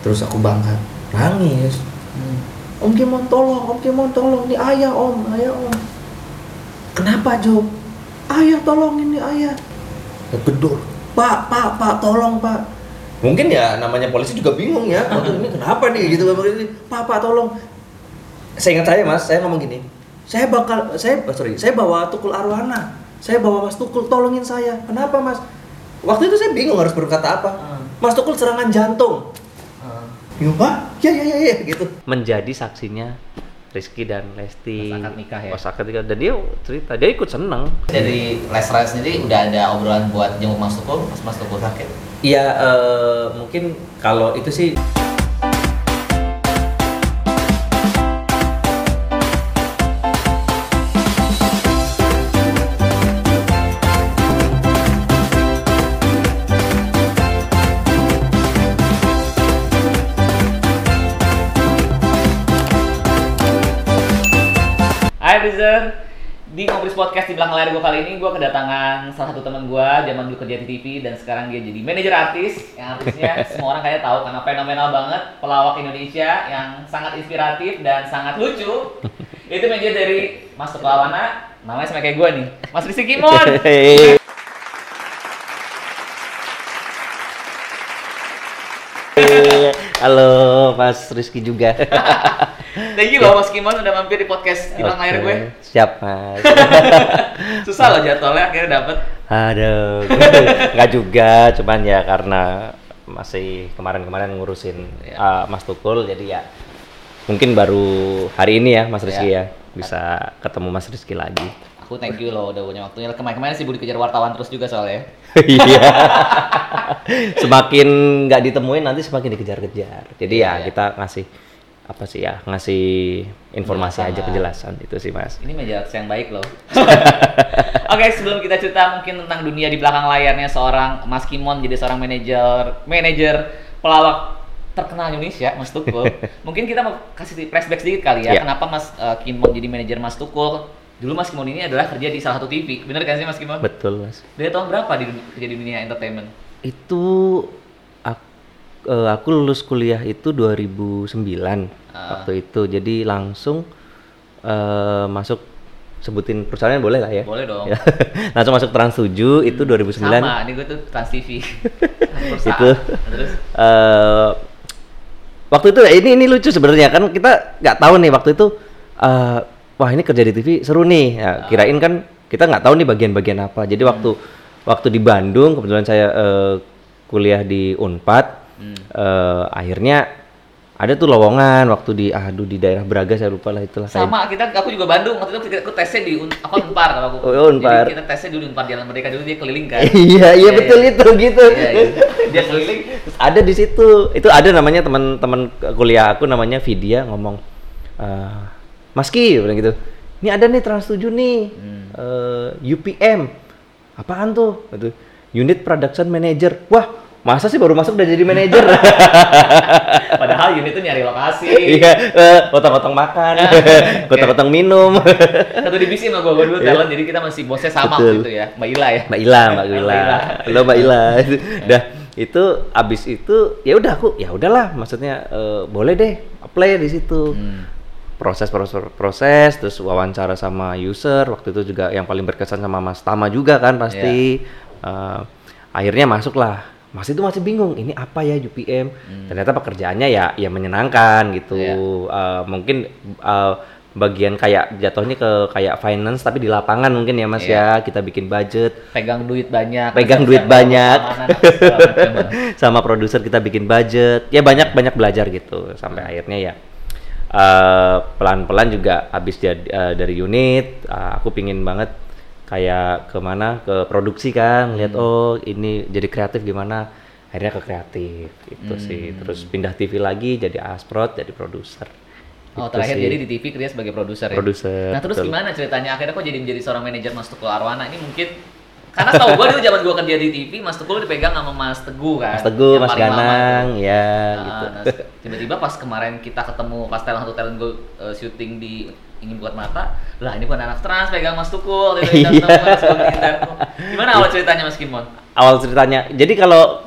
terus aku bangga nangis Om Kimon tolong, Om Kimon tolong, ini ayah om, ayah om. Kenapa Jo? Ayah tolong ini ayah. Ya, gedor. Pak, pak, pak, tolong pak. Mungkin ya namanya polisi juga bingung ya. Waktu ini kenapa nih gitu Pak, pak tolong. Saya ingat saya mas, saya ngomong gini. Saya bakal, saya oh, sorry, saya bawa tukul arwana. Saya bawa mas tukul, tolongin saya. Kenapa mas? Waktu itu saya bingung harus berkata apa. Hmm. Mas tukul serangan jantung. Iya pak, ya ya ya ya gitu. menjadi saksinya Rizky dan Lesti Pas akad nikah ya? Pas akad nikah. dan dia cerita dia ikut seneng Dari Lesra sendiri udah ada obrolan buat jenguk Mas Tukul, Mas Mas Tukul sakit. Iya, eh, mungkin kalau itu sih di Ngobris Podcast di belakang layar gue kali ini gue kedatangan salah satu teman gue zaman dulu kerja di TV dan sekarang dia jadi manajer artis yang artisnya semua orang kayak tahu karena fenomenal banget pelawak Indonesia yang sangat inspiratif dan sangat lucu. Itu manajer dari Mas Tukul Awana namanya sama kayak gue nih Mas Rizky Kimon halo Mas Rizky juga. Thank you loh Mas Kimon udah mampir di podcast di belakang layar gue. siap mas. Susah loh jadwalnya akhirnya dapet. Aduh nggak juga cuman ya karena masih kemarin-kemarin ngurusin Ya. uh, Mas Tukul jadi ya mungkin baru hari ini ya Mas Rizky Ya. ya bisa ketemu Mas Rizky lagi aku thank you loh udah punya waktunya kemarin-kemarin sih dikejar wartawan terus juga soalnya Iya. semakin nggak ditemuin nanti semakin dikejar-kejar. Jadi Iya, ya iya. kita ngasih apa sih ya ngasih informasi Penjelasan aja lah. penjelasan itu sih mas. Ini meja yang baik loh. Oke, sebelum kita cerita mungkin tentang dunia di belakang layarnya seorang Mas Kimon jadi seorang manajer manajer pelawak terkenal Indonesia, Mas Tukul. mungkin kita mau kasih flashback sedikit kali ya, Iya. kenapa Mas eh, Kimon jadi manajer Mas Tukul? Dulu Mas Kimon ini adalah kerja di salah satu TV, bener kan sih Mas Kimon? Betul mas. Dari tahun berapa di dunia, kerja di dunia entertainment? Itu aku, aku lulus kuliah itu 2009 Ah. waktu itu. Jadi langsung eh, masuk sebutin perusahaannya boleh lah ya. Boleh dong. Ya. langsung masuk Trans 7 itu 2009. Sama, ini gue tuh Trans TV. Itu. Terus eh waktu itu ini ini lucu sebenarnya kan kita nggak tahu nih waktu itu eh wah ini kerja di TV seru nih. Ya, kirain kan kita nggak tahu nih bagian-bagian apa. Jadi waktu waktu di Bandung kebetulan saya eh, kuliah di Unpad eh, akhirnya ada tuh lowongan waktu di aduh di daerah Braga saya lupa lah itulah. Kayak- sama kita aku juga Bandung waktu itu kita- aku tesnya di Un- apa Unpar kalau aku. Oh, Unpar. jadi kita tesnya dulu di Unpar Jalan Merdeka dulu dia keliling kan. Iya iya betul itu gitu. Iya, iya. dia keliling. Terus ada di situ. Itu ada namanya teman-teman kuliah aku namanya Vidya ngomong eh Mas Ki bilang gitu. Ini ada nih Trans 7 nih. Eh, UPM apaan tuh? Gitu. Unit production manager. Wah masa sih baru masuk udah jadi manajer padahal unit itu nyari lokasi. Iya eh, potong-potong makan potong-potong minum. Satu divisi sama gue gue dulu talent jadi kita masih bosnya sama Betul. gitu ya Mbak Ila ya. Mbak Ila, Mbak Ila. Halo Mbak Ila. Dah itu abis itu ya udah aku ya udahlah maksudnya eh, boleh deh apply di situ. Hmm. Proses proses proses terus wawancara sama user waktu itu juga yang paling berkesan sama Mas Tama juga kan pasti. Eh, akhirnya masuklah. Mas itu masih bingung ini apa ya UPM. Ternyata pekerjaannya ya ya menyenangkan gitu. Iya. Eh, mungkin eh, bagian kayak jatuhnya ke kayak finance tapi di lapangan mungkin ya Mas Iya. ya kita bikin budget pegang duit banyak Pegang duit banyak. sama produser kita bikin budget ya banyak banyak belajar gitu sampai akhirnya ya eh, pelan-pelan juga habis jadi eh, dari unit eh, aku pingin banget kayak ke mana ke produksi kan lihat oh ini jadi kreatif gimana. Akhirnya ke kreatif itu sih. Terus pindah TV lagi jadi asprot jadi produser. Oh Gitu terakhir sih. jadi di TV kerja sebagai produser ya? Produser, Nah terus betul. gimana ceritanya? Akhirnya kok jadi menjadi seorang manajer Mas Tukul Arwana? Ini mungkin karena setahu gua dulu zaman gua kerja di TV Mas Tukul dipegang sama Mas Teguh kan Mas Teguh Mas lama Ganang tuh. ya Nah, gitu nah, tiba-tiba pas kemarin kita ketemu pas talent satu talent gue uh, syuting di ingin buat mata lah ini bukan anak trans pegang Mas Tukul Iya. gimana awal ceritanya Mas Kimon? awal ceritanya. Jadi kalau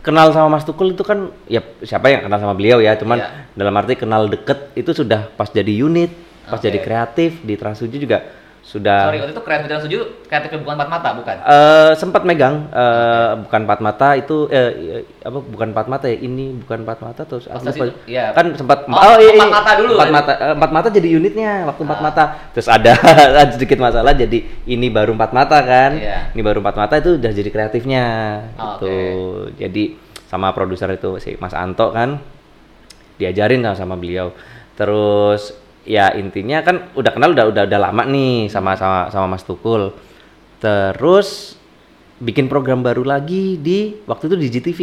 kenal sama Mas Tukul itu kan ya siapa yang kenal sama beliau ya, cuman Iya. dalam arti kenal deket itu sudah pas jadi unit, pas Oke. jadi kreatif di Trans 7 juga sudah Sorry, waktu itu kreatif dan setuju kreatifnya bukan empat mata, bukan? eh sempat megang eh, bukan empat mata itu eh, eh, apa bukan empat mata ya ini bukan empat mata terus stasiun- lupa. iya. kan sempat Oh, empat mata dulu empat ya? mata eh, empat mata jadi unitnya waktu empat Ah. mata terus ada sedikit masalah jadi ini baru empat mata kan Iya. ini baru empat mata itu udah jadi kreatifnya Oh, gitu jadi sama produser itu si Mas Anto kan diajarin lah sama beliau terus ya intinya kan udah kenal udah udah udah lama nih sama sama sama Mas Tukul. Terus bikin program baru lagi di waktu itu di GTV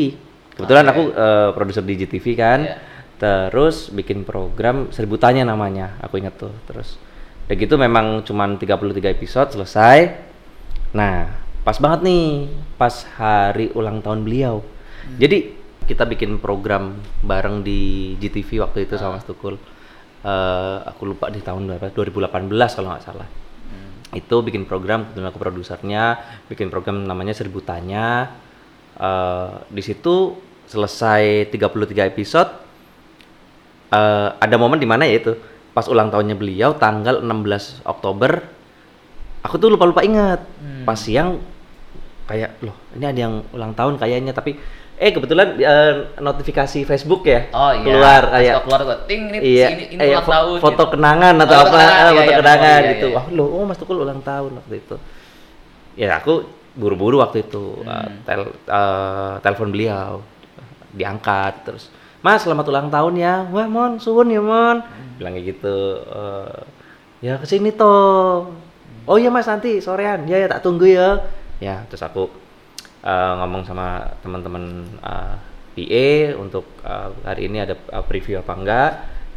kebetulan Oke. aku eh, produser di GTV kan. Iya. terus bikin program seribu tanya namanya aku inget tuh. Terus udah gitu memang cuman 33 episode selesai. Nah pas banget nih pas hari ulang tahun beliau. Jadi kita bikin program bareng di GTV waktu itu sama Mas Tukul Eh, aku lupa di tahun berapa 2018 kalau nggak salah. Itu bikin program kebetulan aku produsernya bikin program namanya Seribu Tanya. Eh, di situ selesai 33 episode eh, ada momen di mana ya itu pas ulang tahunnya beliau tanggal 16 Oktober aku tuh lupa-lupa ingat. Pas siang kayak loh ini ada yang ulang tahun kayaknya tapi eh kebetulan eh, notifikasi Facebook ya Oh iya. keluar kayak keluar gua ting ini iya, ini, ini iya, ulang tahun. foto gitu. kenangan atau Oh, apa kenangan, ah, iya, foto iya, kenangan oh, iya, gitu iya. wah lo oh mas Tukul ulang tahun waktu itu ya aku buru-buru waktu itu uh, Hmm. tel uh, telepon beliau diangkat terus mas selamat ulang tahun ya wah mon suwun ya mon Hmm. bilang kayak gitu "Eh, ya ke sini toh oh iya mas nanti sorean ya ya tak tunggu ya ya terus aku uh, ngomong sama teman-teman uh, PA untuk uh, hari ini ada uh, preview apa enggak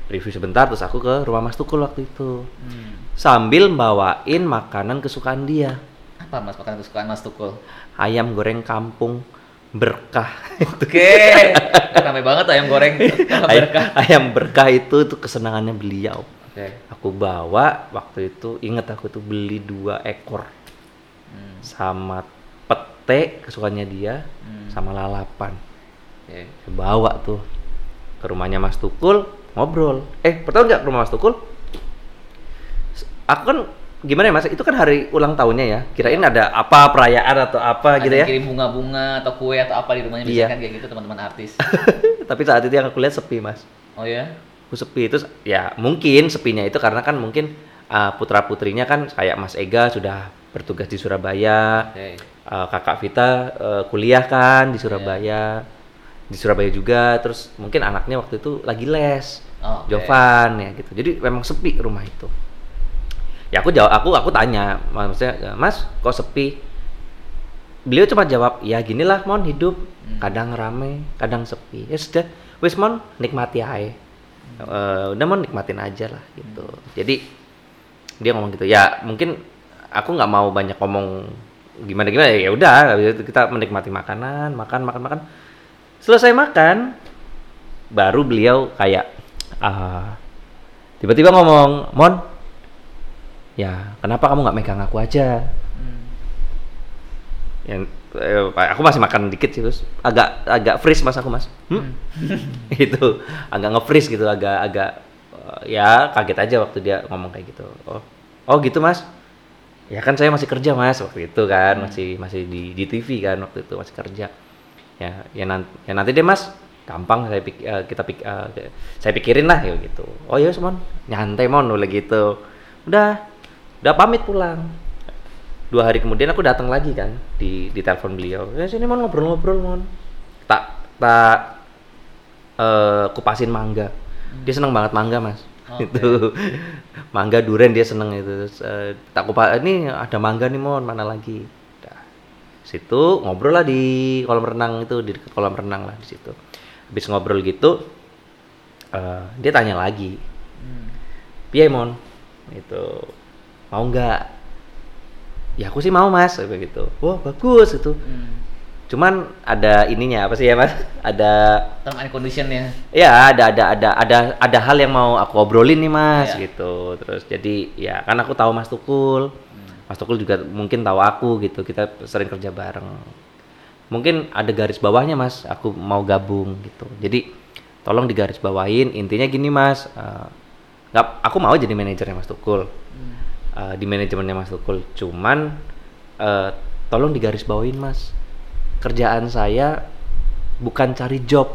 review sebentar terus aku ke rumah Mas Tukul waktu itu Hmm. sambil bawain makanan kesukaan dia Apa Mas makan kesukaan Mas Tukul? ayam goreng kampung berkah Oke. Ramai banget ayam goreng. ayam, Berkah. ayam berkah itu itu kesenangannya beliau Oke. aku bawa waktu itu inget aku tuh beli dua ekor Hmm. sama pete kesukaannya dia Hmm. sama lalapan. Saya bawa tuh ke rumahnya Mas Tukul ngobrol eh pertama nggak ke rumah Mas Tukul aku kan gimana ya Mas itu kan hari ulang tahunnya ya kirain ada apa perayaan atau apa Ada gitu ya kirim bunga-bunga atau kue atau apa di rumahnya Iya. kan kayak gitu teman-teman artis. tapi saat itu yang aku lihat sepi Mas Oh ya? aku sepi terus ya mungkin sepinya itu karena kan mungkin putra putrinya kan kayak Mas Ega sudah bertugas di Surabaya Oke. Uh, kakak Vita uh, kuliah kan di Surabaya. Di Surabaya juga terus mungkin anaknya waktu itu lagi les. Oh, oke. Jovan ya gitu. Jadi memang sepi rumah itu. Ya aku jawab aku aku tanya maksudnya Mas kok sepi? Beliau cuma jawab ya gini lah mon hidup. Hmm. kadang rame kadang sepi. Ya sudah. Wis mon nikmati aja Eh, udah mon nikmatin aja lah gitu. Jadi dia ngomong gitu. Ya mungkin aku nggak mau banyak ngomong gimana gimana ya udah kita menikmati makanan makan makan makan. Selesai makan baru beliau kayak ah tiba-tiba ngomong mon ya kenapa kamu nggak megang aku aja Hmm. yang eh, aku masih makan dikit sih terus agak agak freeze mas aku mas. Hmm? itu agak nge-freeze gitu agak agak eh, ya kaget aja waktu dia ngomong kayak gitu. Oh oh gitu mas ya kan saya masih kerja mas waktu itu kan masih masih di di TV kan waktu itu masih kerja. Ya ya nanti ya nanti deh mas. Gampang saya pik, eh, kita pik, eh, saya pikirin lah ya gitu. Oh iya mon. Nyantai mon udah gitu. Udah udah pamit pulang. Dua hari kemudian aku datang lagi kan di di telepon beliau. Ya sini mon ngobrol-ngobrol mon. Tak tak eh, kupasin mangga. Dia seneng banget mangga mas Oke. itu. Mangga duren dia seneng itu. Terus, eh, tak kupas ini ada mangga nih mon. Mana lagi? Dah. situ ngobrol lah di kolam renang itu di dekat kolam renang lah di situ. Habis ngobrol gitu eh, dia tanya lagi. Hmm. piye mon? Itu mau nggak? Ya aku sih mau mas kayak gitu. Wah bagus itu Hmm. Cuman ada ininya apa sih ya mas? Ada Term and conditionnya. ya ada ada ada ada ada hal yang mau aku obrolin nih mas Iya. gitu. Terus jadi ya kan aku tahu mas Tukul. Hmm. mas Tukul juga mungkin tahu aku gitu. Kita sering kerja bareng. Mungkin ada garis bawahnya mas. Aku mau gabung gitu. Jadi tolong digaris bawain intinya gini mas nggak aku mau jadi manajernya mas Tukul. Eh, di manajemennya mas Tukul. Cuman eh, tolong digaris bawain mas kerjaan saya bukan cari job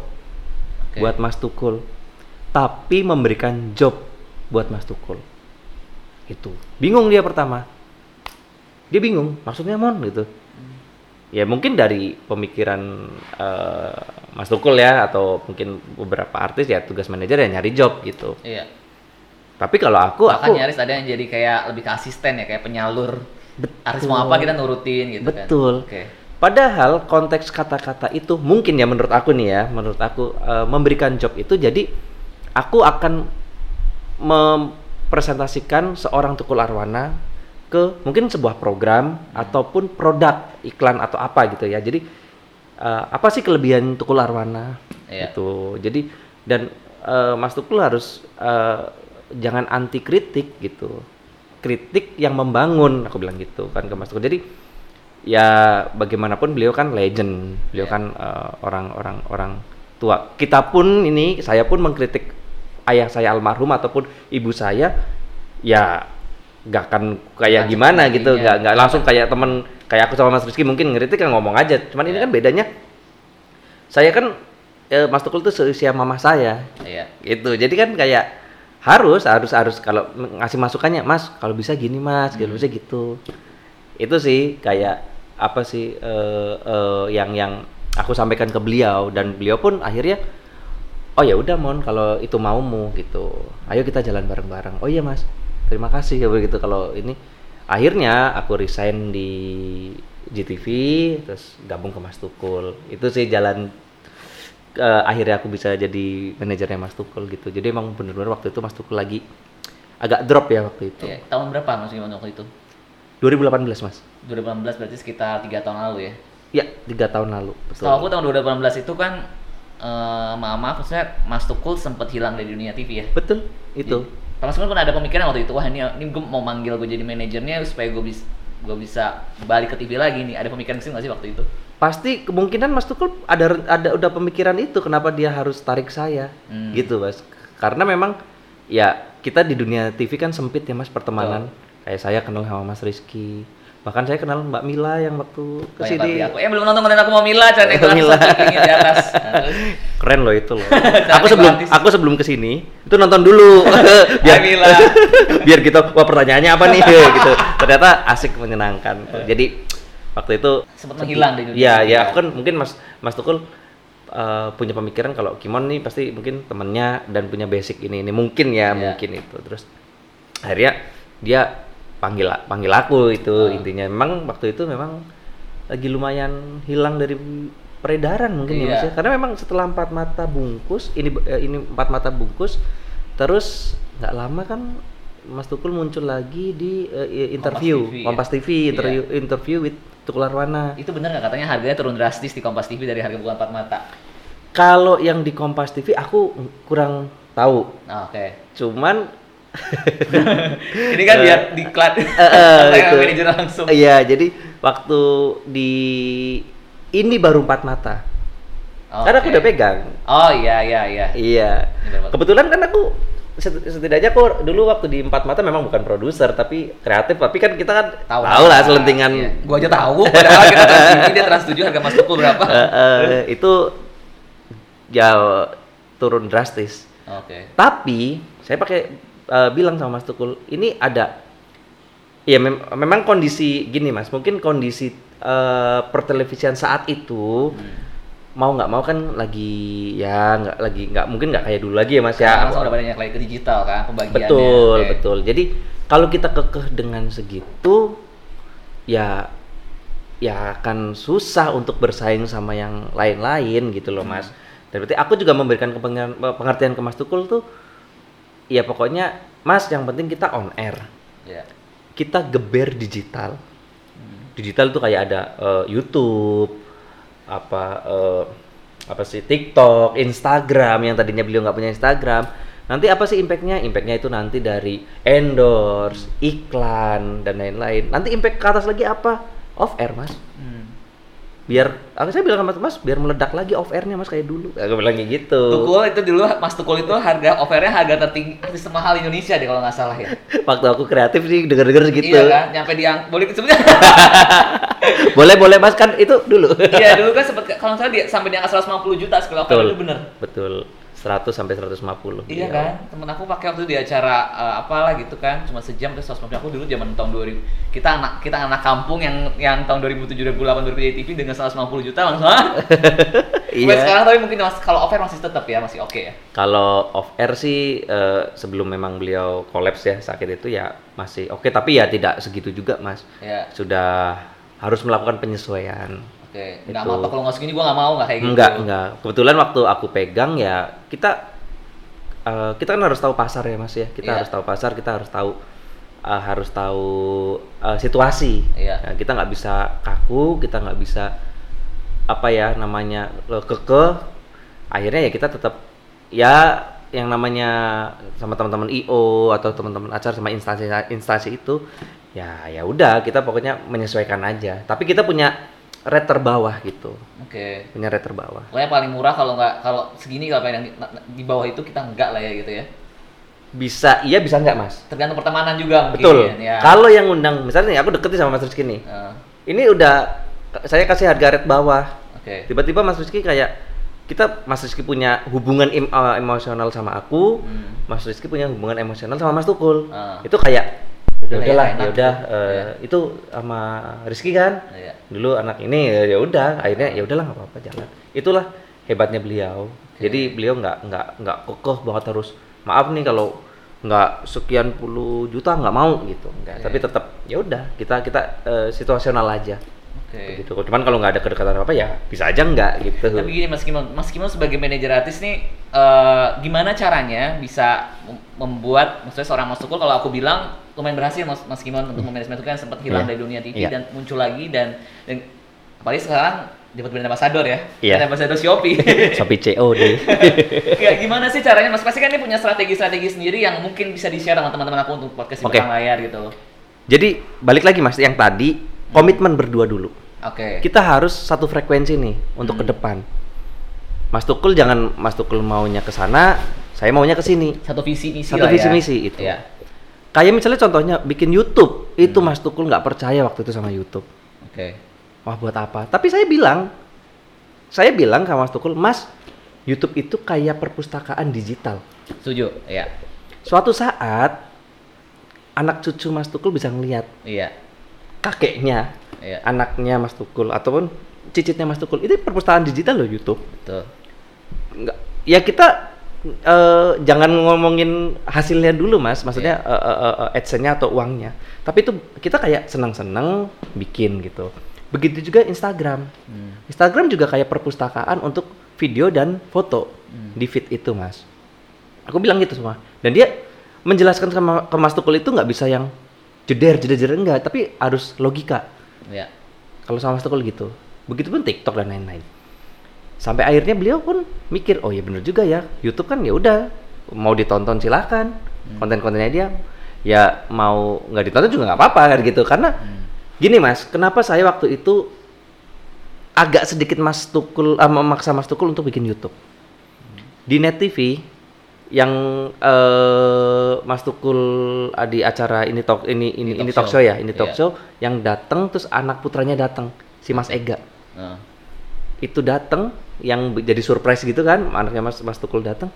Oke. buat mas Tukul tapi memberikan job buat mas Tukul itu bingung dia pertama dia bingung maksudnya mon gitu ya mungkin dari pemikiran eh, Mas Tukul ya atau mungkin beberapa artis ya tugas manajer ya nyari job gitu Iya. tapi kalau aku Bahkan aku nyaris ada yang jadi kayak lebih ke asisten ya, kayak penyalur. Artis mau apa kita nurutin gitu kan. Betul. Oke. Padahal konteks kata-kata itu mungkin ya menurut aku nih ya, menurut aku eh, memberikan job itu jadi aku akan mempresentasikan seorang Tukul Arwana ke mungkin sebuah program ataupun produk iklan atau apa gitu ya. Jadi eh, apa sih kelebihan Tukul Arwana? Iya. Gitu. Jadi dan eh, Mas Tukul harus eh, jangan anti kritik gitu. Kritik yang membangun, aku bilang gitu kan ke Mas Tukul. Jadi ya bagaimanapun beliau kan legend beliau Iya. kan eh, orang-orang orang tua kita pun ini saya pun mengkritik ayah saya almarhum ataupun ibu saya ya nggak akan kayak Lanjut gimana gitu ya. nggak nggak langsung kayak temen kayak aku sama Mas Rizky mungkin ngeritik kan ngomong aja cuman ini Iya. kan bedanya saya kan eh, Mas Tukul tuh seusia mama saya Iya. gitu jadi kan kayak harus harus harus kalau ngasih masukannya mas kalau bisa gini mas kalau bisa gitu itu sih kayak apa sih eh, eh, yang yang aku sampaikan ke beliau. Dan beliau pun akhirnya oh ya udah mon kalau itu maumu gitu. Ayo kita jalan bareng-bareng. Oh iya mas. Terima kasih ya begitu. Kalau ini akhirnya aku resign di GTV terus gabung ke Mas Tukul. Itu sih jalan eh, akhirnya aku bisa jadi manajernya Mas Tukul gitu. Jadi emang bener-bener waktu itu Mas Tukul lagi agak drop ya waktu itu. Iya. Tahun berapa Mas Iman waktu itu? 2018 Mas 2018 berarti sekitar tiga tahun lalu ya. ya tiga tahun lalu betul Setahu aku tahun 2018 itu kan eh maaf maaf maksudnya Mas Tukul sempat hilang dari dunia TV ya. betul itu Pak Mas Tukul pernah ada pemikiran waktu itu wah ini ini gue mau manggil gue jadi manajernya supaya gue bisa gue bisa balik ke TV lagi nih. Ada pemikiran ke sini nggak sih waktu itu? pasti kemungkinan Mas Tukul ada ada udah pemikiran itu kenapa dia harus tarik saya Hmm. gitu Mas karena memang ya kita di dunia TV kan sempit ya Mas pertemanan kayak saya kenal sama Mas Rizky. Bahkan saya kenal Mbak Mila yang waktu Banyak ke sini tapi aku eh belum nonton konten aku mau Mila cara itu Mila. di atas. Keren loh itu loh. Aku sebelum aku sebelum ke sini itu nonton dulu. Biar Hai, Mila. biar kita wah pertanyaannya apa nih? Gitu. Ternyata asik menyenangkan. Tuh. jadi waktu itu Sempat menghilang di dunia Iya, ya. Kan? aku kan mungkin Mas Mas Tukul eh, punya pemikiran kalau Kimon nih pasti mungkin temennya dan punya basic ini ini mungkin ya Iya. mungkin itu. Terus akhirnya dia panggil panggil aku itu Ah. intinya memang waktu itu memang lagi lumayan hilang dari peredaran mungkin ya Iya. Mas ya. karena memang setelah empat mata bungkus ini eh, ini empat mata bungkus terus nggak lama kan Mas Tukul muncul lagi di eh, interview TV, ya? Kompas TV interview interview with Tukul Arwana Itu benar nggak katanya harganya turun drastis di Kompas TV dari harga bukan empat mata? Kalau yang di Kompas TV aku kurang tahu. Nah, oke. Cuman Ini kan biar diklat. eh, eh, Saya gitu. manajer langsung. Iya, jadi waktu di ini baru empat mata. Karena aku udah pegang. Oh iya iya iya. Iya. Ini. Kebetulan kan aku set- setidaknya aku dulu waktu di empat mata memang bukan produser tapi kreatif tapi kan kita kan tahu, lah selentingan Iya. Gua aja tahu. Padahal kita trans TV dia trans 7 harga Mas Tukul berapa? eh, eh, itu ya turun drastis. Oke. Tapi saya pakai eh, bilang sama Mas Tukul, ini ada ya mem- memang kondisi gini Mas, mungkin kondisi eh, pertelevisian saat itu Hmm. mau nggak mau kan lagi ya nggak lagi nggak mungkin nggak kayak dulu lagi ya Mas ya. Langsung udah banyak lagi ke digital kan pembagiannya. Betul, Oke. betul. Jadi kalau kita kekeh dengan segitu ya ya akan susah untuk bersaing sama yang lain-lain gitu loh, Mas. Dan berarti aku juga memberikan pengertian ke Mas Tukul tuh ya pokoknya Mas yang penting kita on air. Iya. Kita geber digital. Digital tuh kayak ada eh, YouTube apa eh, apa sih TikTok, Instagram yang tadinya beliau nggak punya Instagram. Nanti apa sih impactnya? Impactnya itu nanti dari endorse, iklan dan lain-lain. Nanti impact ke atas lagi apa? Off air mas. Hmm. Biar aku saya bilang sama mas biar meledak lagi off airnya mas kayak dulu aku bilang kayak gitu Tukul itu dulu Mas Tukul itu harga offernya harga tertinggi artis termahal Indonesia deh kalau nggak salah ya. waktu aku kreatif sih denger-denger segitu Iya kan, nyampe di yang boleh sebenarnya. boleh boleh mas kan itu dulu Iya dulu kan sempat kalau nggak salah dia sampai di angka 150 juta sekali offer betul itu bener. betul 100 sampai 150 Iya kan, temen aku pakai waktu di acara eh, apalah gitu kan, cuma sejam terus 150 aku dulu zaman tahun 2000 kita anak kita anak kampung yang yang tahun 2007 2008 2009 TV dengan 150 juta langsung ah. Iya. Sekarang tapi mungkin mas, kalau offer masih tetap ya masih oke ya. kalau off air sih eh, sebelum memang beliau kolaps ya sakit itu ya masih oke. Tapi ya tidak segitu juga mas. Ya, sudah harus melakukan penyesuaian oke. Nggak Itu. mau apa kalau nggak segini gua nggak mau nggak kayak gitu. enggak enggak kebetulan waktu aku pegang ya kita eh, kita kan harus tahu pasar ya mas ya kita Iya. harus tahu pasar kita harus tahu eh, harus tahu eh, situasi Iya. Ya, kita nggak bisa kaku kita nggak bisa apa ya namanya kekeh akhirnya ya kita tetap ya yang namanya sama teman-teman IO atau teman-teman acara sama instansi instansi itu ya ya udah kita pokoknya menyesuaikan aja tapi kita punya rate terbawah gitu Oke. punya rate terbawah Pokoknya paling murah kalau nggak kalau segini kalau yang di, bawah itu kita enggak lah ya gitu ya. bisa iya bisa nggak mas Tergantung pertemanan juga mungkin betul ya. kalau yang undang misalnya nih aku deket nih sama Mas Rizky nih Eh, ini udah saya kasih harga rate bawah Oke. tiba-tiba Mas Rizky kayak kita Mas Rizky punya hubungan em- eh, emosional sama aku Hmm. Mas Rizky punya hubungan emosional sama Mas Tukul Ah. itu kayak ya Udah ya, udahlah ya udah Iya. itu sama Rizky kan Iya. dulu anak ini ya ya udah akhirnya ya udahlah nggak apa-apa jalan itulah hebatnya beliau jadi beliau nggak nggak nggak kokoh banget harus maaf nih kalau nggak sekian puluh juta nggak mau gitu enggak Oke. tapi tetap ya udah kita kita eh, situasional aja Oke. gitu cuman kalau nggak ada kedekatan apa ya bisa aja nggak gitu Tapi gini Mas Kimon, Mas Kimon sebagai manajer artis nih eh, gimana caranya bisa mem- membuat maksudnya seorang Mas Tukul kalau aku bilang lumayan berhasil Mas, Mas Kimon untuk memanajemen itu kan sempat hilang Iya. dari dunia TV Iya. dan muncul lagi dan, dan apalagi sekarang dapat brand ambassador ya. Iya. Brand ambassador Shopee. Shopee COD ya gimana sih caranya Mas pasti kan ini punya strategi-strategi sendiri yang mungkin bisa di-share sama teman-teman aku untuk podcast belakang layar gitu jadi balik lagi mas yang tadi komitmen berdua dulu Oke. kita harus satu frekuensi nih untuk ke Hmm. depan Mas Tukul jangan Mas Tukul maunya ke sana saya maunya ke sini Satu visi misi Satu visi ya. misi itu. Iya. kayak misalnya contohnya bikin YouTube itu Hmm. Mas Tukul nggak percaya waktu itu sama YouTube Oke. wah buat apa tapi saya bilang saya bilang ke Mas Tukul Mas YouTube itu kayak perpustakaan digital Setuju. Iya. suatu saat anak cucu Mas Tukul bisa ngelihat Iya. Kakeknya Iya. anaknya Mas Tukul ataupun cicitnya Mas Tukul itu perpustakaan digital loh YouTube Betul. nggak ya kita eh, jangan ngomongin hasilnya dulu mas maksudnya Iya. eh, eh, eh, adsense-nya atau uangnya tapi itu kita kayak senang-senang bikin gitu begitu juga Instagram Hmm. Instagram juga kayak perpustakaan untuk video dan foto Hmm. di feed itu mas aku bilang gitu semua dan dia menjelaskan sama ke Mas Tukul itu nggak bisa yang jeder jeder jeder. Enggak tapi harus logika. Iya. kalau sama Mas Tukul gitu. Begitupun TikTok dan lain-lain. Sampai akhirnya beliau pun mikir oh ya bener juga ya. YouTube kan ya udah. Mau ditonton silakan. Konten-kontennya dia ya mau nggak ditonton juga nggak apa-apa kan gitu. Karena gini mas kenapa saya waktu itu agak sedikit Mas Tukul ah, memaksa Mas Tukul untuk bikin YouTube? Di Net TV yang eh, Mas Tukul ah, di acara ini talk ini ini Ini ini talk show show. ya ini talk Iya. show yang datang terus anak putranya datang si Mas Ega Nah. itu datang yang jadi surprise gitu kan anaknya Mas Mas Tukul datang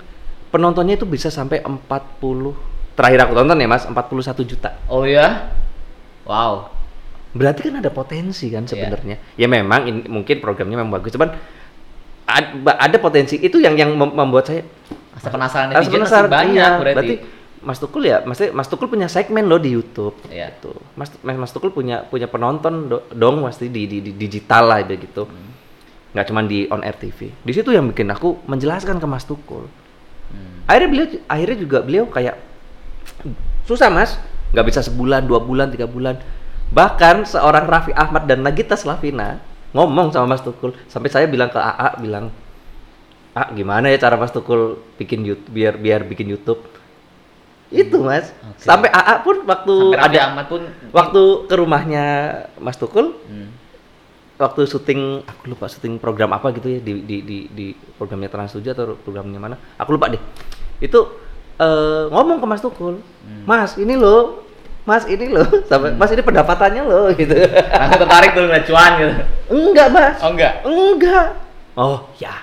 penontonnya itu bisa sampai 40 terakhir aku tonton ya Mas 41 juta Oh ya? Wow. berarti kan ada potensi kan Iya. sebenarnya ya memang ini, mungkin programnya memang bagus cuman ada potensi itu yang yang mem- membuat saya Rasa penasaran Harus netizen masih penasaran, banyak iya. berarti. Mas Tukul ya, Mas Mas Tukul punya segmen loh di YouTube. Iya. Gitu. Mas Mas Mas Tukul punya punya penonton do- dong pasti di, di, di digital lah begitu. Hmm. Nggak cuma di on air TV. Di situ yang bikin aku menjelaskan ke Mas Tukul. Hmm. Akhirnya beliau akhirnya juga beliau kayak susah Mas, nggak bisa sebulan, dua bulan, tiga bulan. Bahkan seorang Raffi Ahmad dan Nagita Slavina ngomong sama Mas Tukul. Sampai saya bilang ke AA bilang ah gimana ya cara Mas Tukul bikin YouTube biar biar bikin YouTube? Itu Mas. Oke. sampai AA pun waktu Sampai ada Ahmad pun waktu ke rumahnya Mas Tukul Hmm. waktu syuting aku lupa syuting program apa gitu ya di di di, di programnya Trans 7 atau programnya mana aku lupa deh. Itu eh, ngomong ke Mas Tukul Mas ini loh Mas ini loh sampai Mas ini pendapatannya loh gitu. Langsung tertarik tuh ngeliat cuan gitu. enggak Mas. Oh enggak. enggak. Oh ya.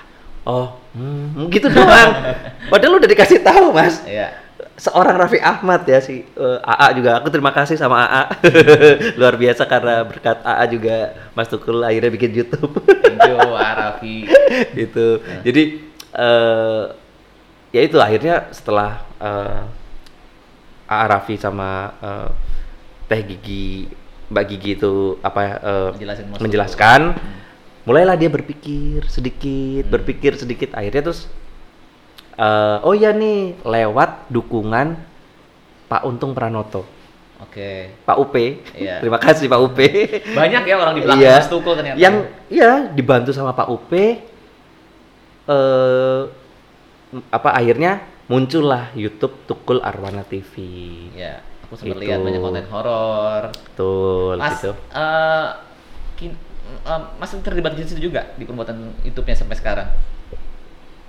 Oh hmm, gitu doang. Padahal udah dikasih tahu Mas. Iya. seorang Raffi Ahmad ya si eh, AA juga. Aku terima kasih sama AA luar biasa karena berkat AA juga Mas Tukul akhirnya bikin YouTube. Thank you, Arafi. gitu. Jadi eh ya itu akhirnya setelah eh AA Raffi sama eh, Teh Gigi Mbak Gigi itu apa ya, eh, Menjelasin Mas menjelaskan. mulailah dia berpikir sedikit berpikir sedikit. Akhirnya terus eh, oh ya nih lewat dukungan Pak Untung Pranoto. Oke. Pak UP Iya. terima kasih Pak UP Banyak ya orang di belakang Iya. Mas Tukul ternyata. yang iya dibantu sama Pak UP eh apa akhirnya muncullah YouTube Tukul Arwana TV Ya, aku sempat Gitu. lihat banyak konten horor. betul Mas, gitu eh, kin- eh, Mas terlibat di situ juga di pembuatan YouTube-nya sampai sekarang?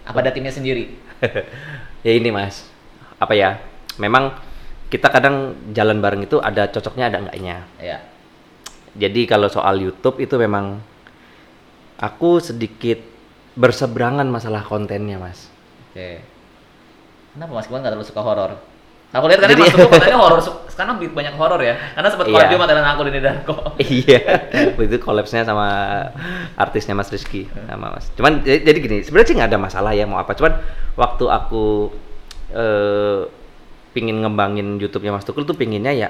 Apa ada timnya sendiri? ya ini mas apa ya memang kita kadang jalan bareng itu ada cocoknya ada enggaknya Ya. jadi kalau soal YouTube itu memang aku sedikit berseberangan masalah kontennya mas Oke. Kenapa Mas Iwan nggak terlalu suka horor? Aku lihat kan Jadi- Mas Tukul kontennya horor sekarang banyak horor ya. Karena sempat Iya. collab juga sama aku di Darko. iya itu collabsnya sama artisnya Mas Rizky sama Mas cuman jadi, gini sebenarnya sih nggak ada masalah ya mau apa cuman waktu aku eh pingin ngembangin YouTube-nya Mas Tukul tuh pinginnya ya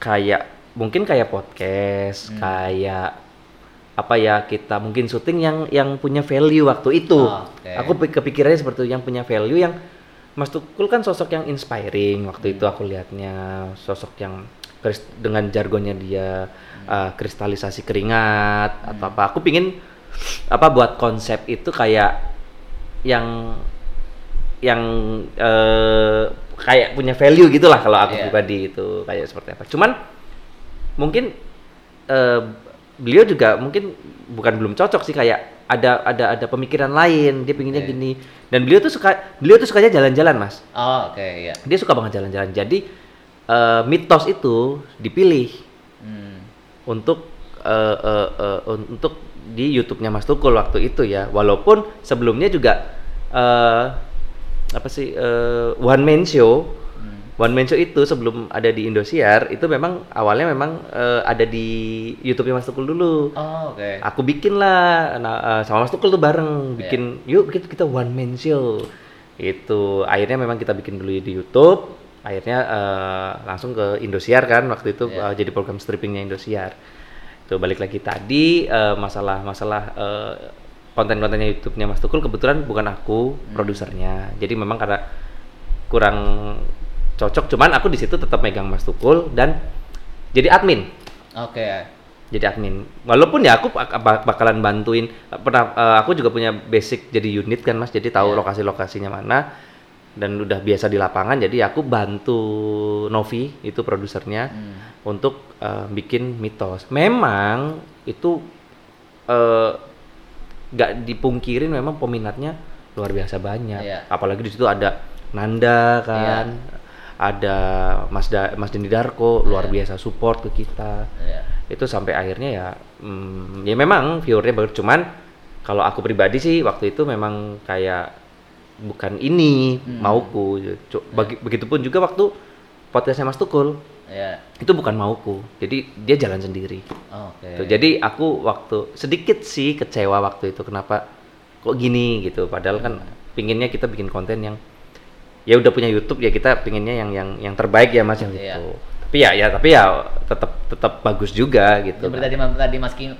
kayak mungkin kayak podcast Hmm. kayak apa ya kita mungkin syuting yang yang punya value waktu itu Oh, oke. aku pi- kepikirannya seperti itu, yang punya value yang Mas Tukul kan sosok yang inspiring waktu Hmm. itu aku lihatnya sosok yang dengan jargonnya dia Hmm. uh, kristalisasi keringat atau apa aku pingin apa buat konsep itu kayak yang yang eh, kayak punya value gitulah kalau aku Iya. pribadi itu kayak seperti apa cuman mungkin eh, beliau juga mungkin bukan belum cocok sih kayak ada ada ada pemikiran lain dia pinginnya Oke. gini dan beliau tuh suka beliau tuh sukanya jalan-jalan mas Oh, oke, ya. dia suka banget jalan-jalan jadi eh, mitos itu dipilih Hmm. untuk eh, eh, eh, untuk di YouTube-nya Mas Tukul waktu itu ya walaupun sebelumnya juga eh, apa sih eh, one man show. One man show itu sebelum ada di Indosiar itu memang awalnya memang eh, ada di YouTube-nya Mas Tukul dulu. Oh, oke. aku bikin lah. Nah, eh, sama Mas Tukul tuh bareng. Bikin yuk kita, kita one man show. Itu akhirnya memang kita bikin dulu di YouTube. Akhirnya eh, langsung ke Indosiar kan waktu itu Iya. eh, jadi program strippingnya Indosiar. Itu balik lagi tadi masalah masalah eh, konten-kontennya YouTube-nya Mas Tukul kebetulan bukan aku produsernya. Jadi memang karena kurang cocok cuman aku di situ tetap megang Mas Tukul dan jadi admin Oke. jadi admin. Walaupun ya aku bak- bak- bakalan bantuin pernah eh, aku juga punya basic jadi unit kan Mas, jadi tahu Iya. lokasi-lokasinya mana dan udah biasa di lapangan jadi aku bantu Novi itu produsernya Hmm. untuk eh, bikin mitos. Memang itu eh, nggak dipungkirin memang peminatnya luar biasa banyak. Iya. Apalagi di situ ada Nanda kan. Ada Mas da Mas Dendi Darko luar Iya. biasa support ke kita Iya. itu sampai akhirnya ya mm, ya memang viewernya bagus cuman kalau aku pribadi sih waktu itu memang kayak bukan ini Hmm. mauku Cu- bagi, begitupun juga waktu podcastnya Mas Tukul Iya. itu bukan mauku jadi dia jalan sendiri Oh. Tuh, jadi aku waktu sedikit sih kecewa waktu itu kenapa kok gini gitu padahal kan pinginnya kita bikin konten yang ya udah punya YouTube ya kita pinginnya yang yang yang terbaik ya mas yang Iya. itu tapi ya ya tapi ya tetap tetap bagus juga gitu Seperti tadi, tadi Mas King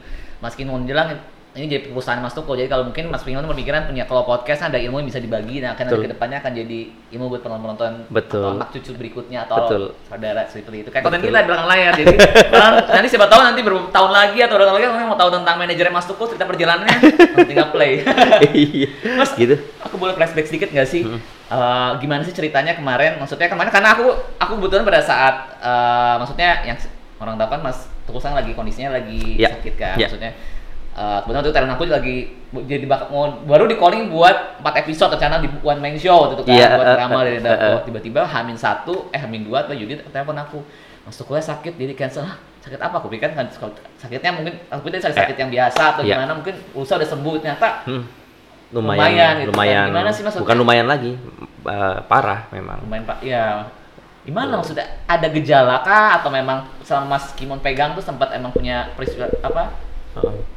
Mas King mau bilang ini jadi perusahaan Mas Tuko. Jadi kalau mungkin Mas Pingon berpikiran punya kalau podcast ada ilmu yang bisa dibagi, nah akan nanti Betul. ke depannya akan jadi ilmu buat penonton-penonton Betul. atau anak cucu berikutnya atau Betul. saudara seperti itu. Kayak konten kita di belakang layar. Jadi orang nanti siapa tahu nanti beberapa tahun lagi atau berapa lagi orang mau tahu tentang manajernya Mas Tuko cerita perjalanannya, tinggal play. iya Mas, gitu aku boleh flashback sedikit nggak sih? Eh, gimana sih ceritanya kemarin? Maksudnya kemarin karena aku aku kebetulan pada saat eh, maksudnya yang orang tahu kan Mas Tukul Sang lagi kondisinya lagi Ya, sakit kan, ya. maksudnya. Eh kebetulan tuh talent aku lagi jadi bakal mau baru di calling buat 4 episode rencana di one man show waktu itu kan Iya, buat eh, drama eh, dari dapur tiba-tiba Hamin satu eh Hamin dua atau Yudit telepon aku Mas Tukulnya sakit jadi cancel Hah, sakit apa aku pikir kan sakitnya mungkin aku pikir sakit, sakit yang biasa atau Iya. gimana mungkin usaha udah sembuh ternyata Hmm. Lumayan Lumayan, gitu kan. lumayan. Gimana sih maksudnya? Bukan lumayan lagi, eh, parah memang. lumayan pak ya gimana maksudnya ada gejala kah atau memang sama Mas Kimon pegang tuh sempat emang punya peristiwa apa.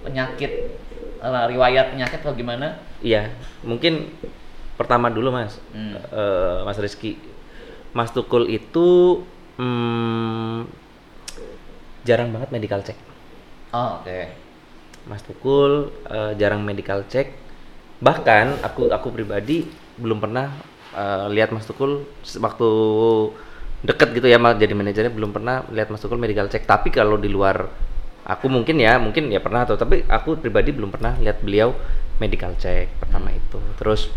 Penyakit eh, riwayat penyakit atau gimana Iya, mungkin pertama dulu mas, Hmm. Eh, Mas Rizky, Mas Tukul itu hmm, jarang banget medical check. oh oke Mas Tukul eh, jarang medical check. Bahkan aku aku pribadi belum pernah eh, lihat Mas Tukul waktu deket gitu ya jadi manajernya belum pernah lihat Mas Tukul medical check. Tapi kalau di luar aku mungkin ya mungkin ya pernah tuh. Tapi aku pribadi belum pernah lihat beliau medical check pertama itu. Terus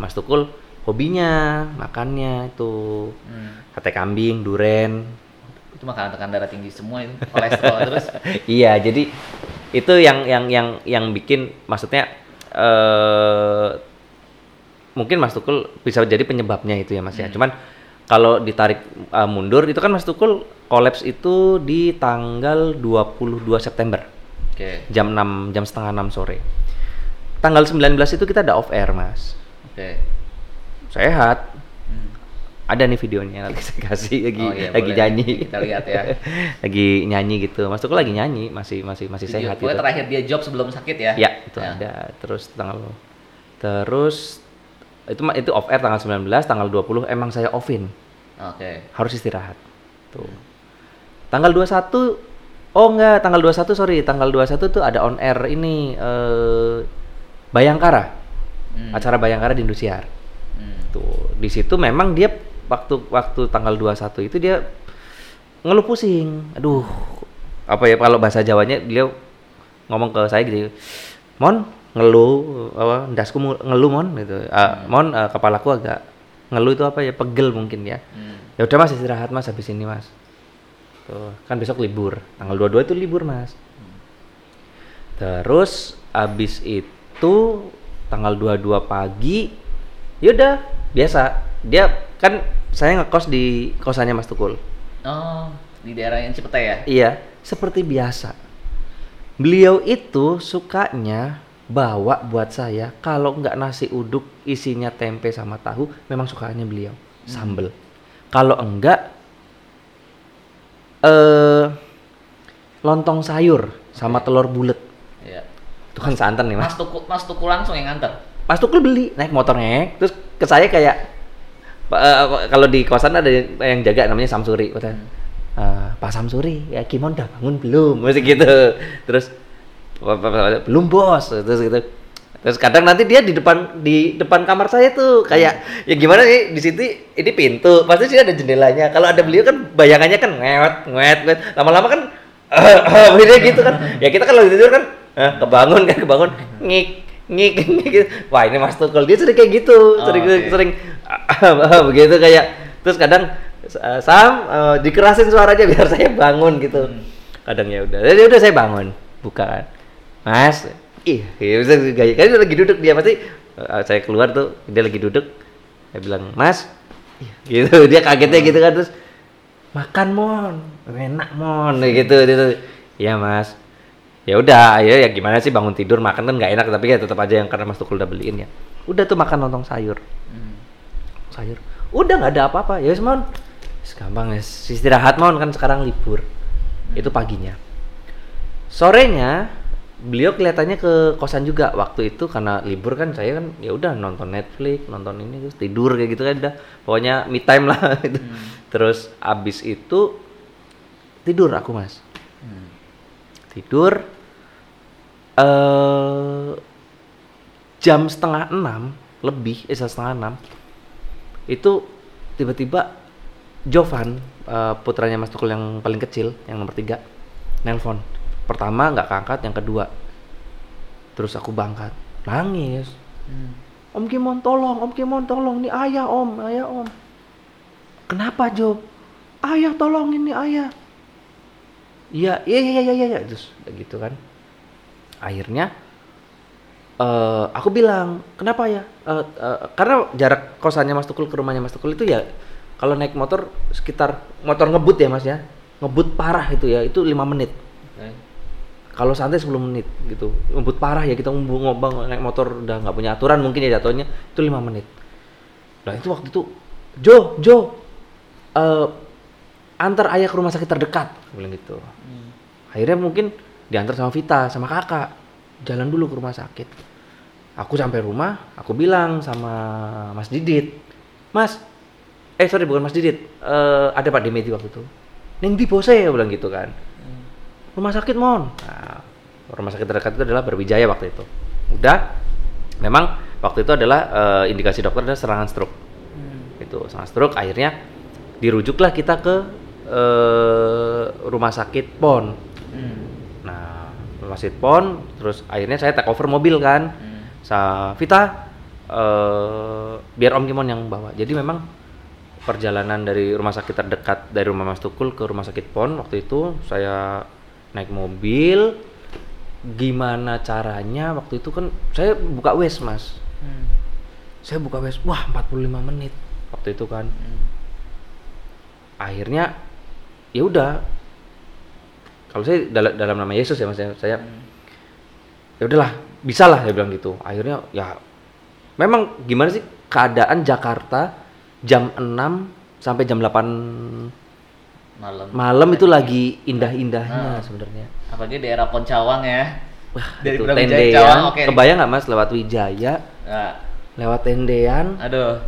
Mas Tukul hobinya makannya itu hmm. sate kambing, duren, itu makanan tekan darah tinggi semua itu kolesterol terus iya jadi itu yang yang yang yang bikin maksudnya eh mungkin Mas Tukul bisa jadi penyebabnya itu ya Mas ya cuman kalau ditarik eh, mundur itu kan Mas Tukul kolaps itu di tanggal 22 September oke jam 6 jam setengah 6 sore tanggal 19 itu kita ada off air Mas oke sehat Hmm. ada nih videonya nanti saya kasih lagi Oh, iya, lagi boleh. nyanyi Kita lihat ya. lagi nyanyi gitu Mas Tukul lagi nyanyi masih masih masih Video- sehat gitu terakhir dia job sebelum sakit ya Ya, itu Ya. ada. Terus tanggal terus itu itu off air tanggal 19, tanggal 20 emang saya offin. Oke Harus istirahat. Tuh. Tanggal 21 Oh enggak, tanggal 21 sorry, tanggal 21 tuh ada on air ini eh Bayangkara. Hmm. Acara Bayangkara di Indosiar. Hmm. Tuh, di situ memang dia waktu waktu tanggal 21 itu dia ngeluh pusing. Aduh, apa ya kalau bahasa Jawanya beliau ngomong ke saya gitu. Mon, ngeluh apa ndasku mu- ngeluh mon gitu. Ah, mon eh, kepalaku agak ngeluh itu apa ya pegel mungkin ya. Hmm. Ya udah Mas istirahat Mas habis ini Mas. Tuh, kan besok libur. Tanggal 22 itu libur Mas. Terus abis itu tanggal 22 pagi yaudah biasa dia kan saya ngekos di kosannya Mas Tukul oh di daerah yang Cipete ya iya seperti biasa beliau itu sukanya bawa buat saya. Kalau nggak nasi uduk isinya tempe sama tahu memang sukanya beliau. Sambel. Kalau enggak eh lontong sayur sama Oke. telur bulat. Iya. itu kan santan nih Mas. Mas Tuku Mas Tuku langsung yang nganter? Mas Tukul beli naik motornya. Terus ke saya kayak "Pak, eh, kalau di kosan ada yang jaga namanya Samsuri. Kata "Eh, Pak Samsuri ya Kimon udah bangun belum? Masih gitu. Terus "Pak, Pak, Pak, belum bos. Terus gitu. Terus kadang nanti dia di depan di depan kamar saya tuh kayak ya gimana nih di situ ini pintu. Pasti sih ada jendelanya. Kalau ada beliau kan bayangannya kan ngewet ngewet ngewet. Lama-lama kan beda gitu kan. Ya kita kalau tidur kan eh, kebangun kan kebangun. Ngik ngik ngik. Gitu. wah ini mas Tukul dia sering kayak gitu. Oh, sering oke. sering begitu kayak terus kadang eh, Sam eh, dikerasin suaranya biar saya bangun gitu. Hmm. kadang ya udah. Jadi udah saya bangun buka kan mas ih ya bisa gaya kan lagi duduk dia pasti eh, saya keluar tuh dia lagi duduk saya bilang mas gitu dia kagetnya gitu kan terus makan mon enak mon gitu gitu iya mas. Ya udah ya ya gimana sih bangun tidur makan kan nggak enak tapi ya tetap aja yang karena mas Tukul udah beliin ya. Udah tuh makan lontong sayur. Hmm. sayur. Udah nggak ada apa-apa ya mon. Gampang ya istirahat mon kan sekarang libur. Itu paginya. Sorenya beliau kelihatannya ke kosan juga. Waktu itu karena libur kan saya kan ya udah nonton Netflix nonton ini terus tidur kayak gitu kan udah. Pokoknya me time lah. Gitu. terus abis itu tidur aku mas. Hmm. tidur eh jam setengah enam lebih eh setengah enam itu tiba-tiba Jovan eh, putranya Mas Tukul yang paling kecil yang nomor tiga nelpon pertama nggak keangkat yang kedua terus aku bangkat. Nangis. Hmm. Om Kimon tolong Om Kimon tolong ini ayah Om ayah Om. Kenapa Jo ayah tolong ini ayah. Iya iya iya iya iya iya." terus gitu kan. Akhirnya eh aku bilang kenapa ya Eh, eh, karena jarak kosannya Mas Tukul ke rumahnya Mas Tukul itu ya kalau naik motor sekitar motor ngebut ya Mas ya. Ngebut parah itu ya itu lima menit. Oke. Kalau santai 10 menit gitu. Ngebut parah ya kita ngobang naik motor udah nggak punya aturan mungkin ya jatuhnya itu lima menit. Nah itu waktu itu Jo Jo eh antar ayah ke rumah sakit terdekat. Aku bilang gitu. Hmm. akhirnya mungkin diantar sama Vita sama kakak. Jalan dulu ke rumah sakit. Aku sampai rumah aku bilang sama Mas Didit Mas eh sorry bukan Mas Didit Eh, ada Pak Demeti waktu itu. Neng di bose aku bilang gitu kan. Rumah sakit mon nah, rumah sakit terdekat itu adalah Berwijaya waktu itu udah memang waktu itu adalah eh, indikasi dokter adalah serangan stroke Hmm. itu serangan stroke akhirnya dirujuklah kita ke eh, rumah sakit Pon Hmm. nah rumah sakit Pon terus akhirnya saya take over mobil kan Hmm. sa Vita eh biar Om Kimon yang bawa jadi memang perjalanan dari rumah sakit terdekat dari rumah Mas Tukul ke rumah sakit Pon waktu itu saya naik mobil gimana caranya? Waktu itu kan saya buka wes mas. Hmm. saya buka wes wah 45 menit waktu itu kan. Hmm. akhirnya ya udah. Kalau saya dalam, dalam nama Yesus ya mas ya, saya Hmm. ya udahlah bisa lah saya bilang gitu. Akhirnya ya memang gimana sih? Keadaan Jakarta jam 6 sampai jam 8 malam. Malam itu lagi indah-indahnya Ah. sebenarnya. Apalagi daerah Poncawang ya. Wah Dari itu tendean. Cawang, oke. kebayang nggak mas lewat Wijaya? Nah, lewat tendean. Aduh.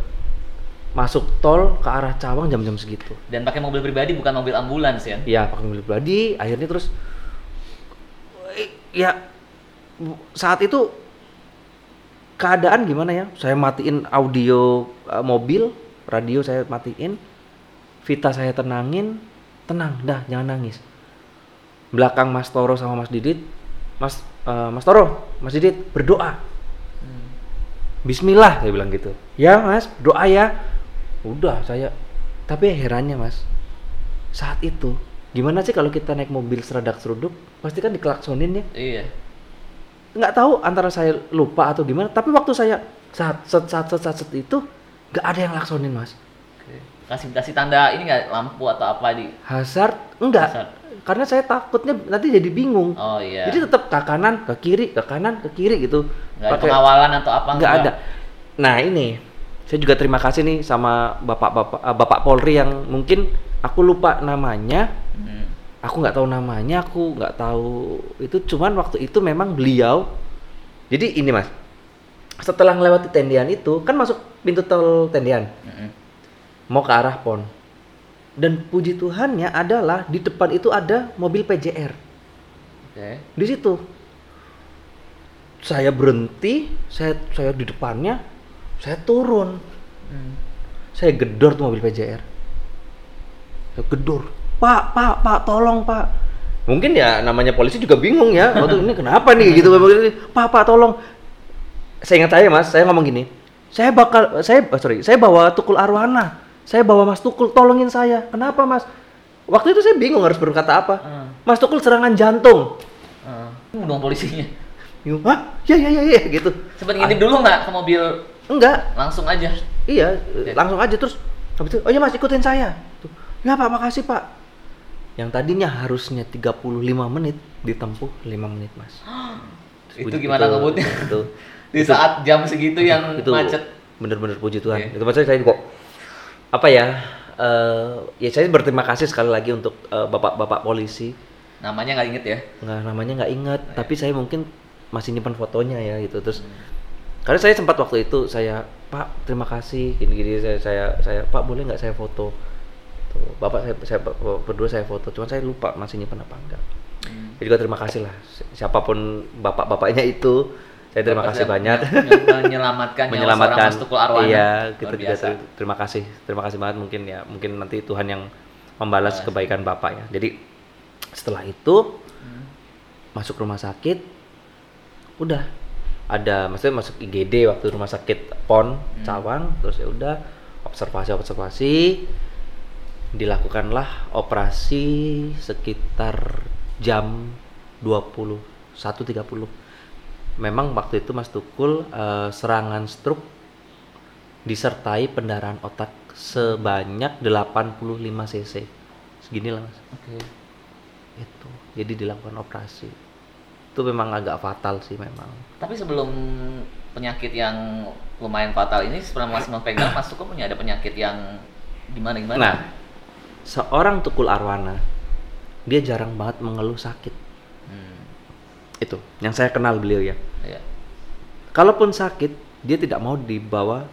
Masuk tol ke arah Cawang jam-jam segitu. Dan pakai mobil pribadi bukan mobil ambulans ya? Ya pakai mobil pribadi. Akhirnya terus ya saat itu keadaan gimana ya? Saya matiin audio eh, mobil radio saya matiin Vita saya tenangin tenang dah jangan nangis. Belakang Mas Toro sama Mas Didit Mas eh, Mas Toro Mas Didit berdoa. Hmm. Bismillah saya bilang gitu. Ya Mas doa ya. Udah saya tapi herannya Mas saat itu gimana sih kalau kita naik mobil seradak seruduk pasti kan dikelaksonin ya? Iya. Nggak tahu antara saya lupa atau gimana tapi waktu saya saat saat saat saat, saat, saat itu nggak ada yang laksonin mas. Kasih kasih tanda ini nggak? Lampu atau apa di hazard? Enggak. Hazard. karena saya takutnya nanti jadi bingung. Oh iya. Jadi tetap ke kanan ke kiri ke kanan ke kiri gitu. Nggak ada Pakai- pengawalan atau apa nggak ada. Nah ini. Saya juga terima kasih nih sama bapak-bapak eh, bapak Polri yang mungkin aku lupa namanya. Hmm. aku nggak tahu namanya aku nggak tahu itu. Cuman waktu itu memang beliau jadi ini mas. Setelah melewati tendian itu kan masuk pintu tol tendian. Mm-mm. Mau ke arah pon. Dan puji Tuhannya adalah di depan itu ada mobil PJR oke. Di situ. Saya berhenti saya saya di depannya saya turun. Hmm. saya gedor tuh mobil PJR saya gedor. Pak pak pak tolong pak. Mungkin ya namanya polisi juga bingung ya. Waktu ini kenapa nih gitu pak pak tolong. Saya ingat saya mas saya ngomong gini. Saya bakal saya oh, sorry saya bawa tukul arwana saya bawa mas tukul tolongin saya kenapa mas waktu itu saya bingung harus berkata apa Hmm. mas tukul serangan jantung Hmm. dong polisinya Bingung, hah ya ya ya ya gitu sempat ngintip dulu nggak ke mobil enggak langsung aja Iya, langsung aja terus habis itu, oh iya Mas ikutin saya. Tuh. Ya Pak, makasih Pak. Yang tadinya harusnya 35 menit ditempuh 5 menit, Mas. itu gimana ngebutnya Itu, di itu- saat jam segitu yang itu macet Bener-bener puji Tuhan. Oke. Itu maksudnya saya kok apa ya? eh ya saya berterima kasih sekali lagi untuk eh, bapak-bapak polisi. namanya nggak inget ya Nggak namanya nggak ingat, Iya. tapi saya mungkin masih nyimpan fotonya ya gitu. Terus Hmm. karena saya sempat waktu itu saya Pak terima kasih gini-gini saya saya saya Pak boleh nggak saya foto tuh Bapak saya saya berdua saya foto cuman saya lupa masih nyimpan apa enggak Hmm. jadi juga terima kasih lah Si- siapa pun bapak-bapaknya itu saya terima Bapak kasih banyak. men- menyelamatkan nyawa menyelamatkan. Seorang Mas Tukul Arwana. Iya kita juga biasa. ter- terima kasih terima kasih banget. Mungkin ya mungkin nanti Tuhan yang membalas Balas. kebaikan bapak ya. Jadi setelah itu Hmm. masuk rumah sakit udah. Ada maksudnya masuk IGD waktu rumah sakit PON Cawang terus ya udah observasi observasi. Dilakukanlah operasi sekitar jam 21.30 memang waktu itu Mas Tukul eh, serangan stroke disertai pendarahan otak sebanyak 85 cc. Segini lah mas. Oke. itu. Jadi dilakukan operasi. Itu memang agak fatal sih memang. Tapi sebelum penyakit yang lumayan fatal ini sebelum Mas memegang Mas Tukul punya ada penyakit yang gimana gimana? nah seorang Tukul Arwana dia jarang banget mengeluh sakit itu yang saya kenal beliau ya iya. kalaupun sakit dia tidak mau dibawa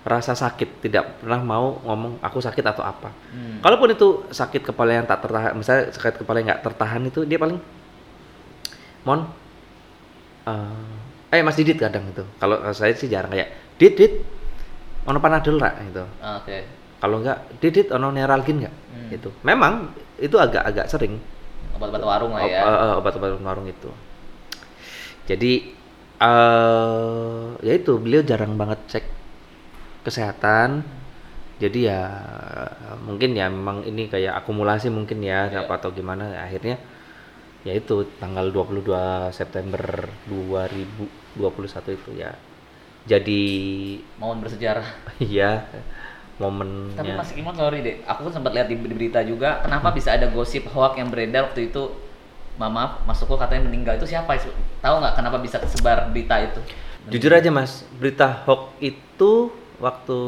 rasa sakit tidak pernah mau ngomong aku sakit atau apa Hmm. kalaupun itu sakit kepala yang tak tertahan misalnya sakit kepala yang nggak tertahan itu dia paling mon eh eh mas Didit kadang itu kalau saya sih jarang kayak Dit Dit ono panadol rak gitu Ah, Oke. kalau nggak Didit ono neuralgin nggak Hmm. itu memang itu agak-agak sering Obat-obat warung lah ya. eh, eh, obat-obat warung itu jadi eh ya itu beliau jarang banget cek kesehatan jadi ya mungkin ya memang ini kayak akumulasi mungkin ya Iya. apa atau gimana akhirnya ya itu tanggal 22 September 2021 itu ya jadi Momen bersejarah. ya Tapi momennya Mas Kimon sorry deh, aku sempat lihat di, di berita juga, kenapa bisa ada gosip hoax yang beredar waktu itu? Mama, Mas Tukul katanya meninggal itu siapa? Tahu nggak kenapa bisa tersebar berita itu? Jujur aja mas, berita hoax itu waktu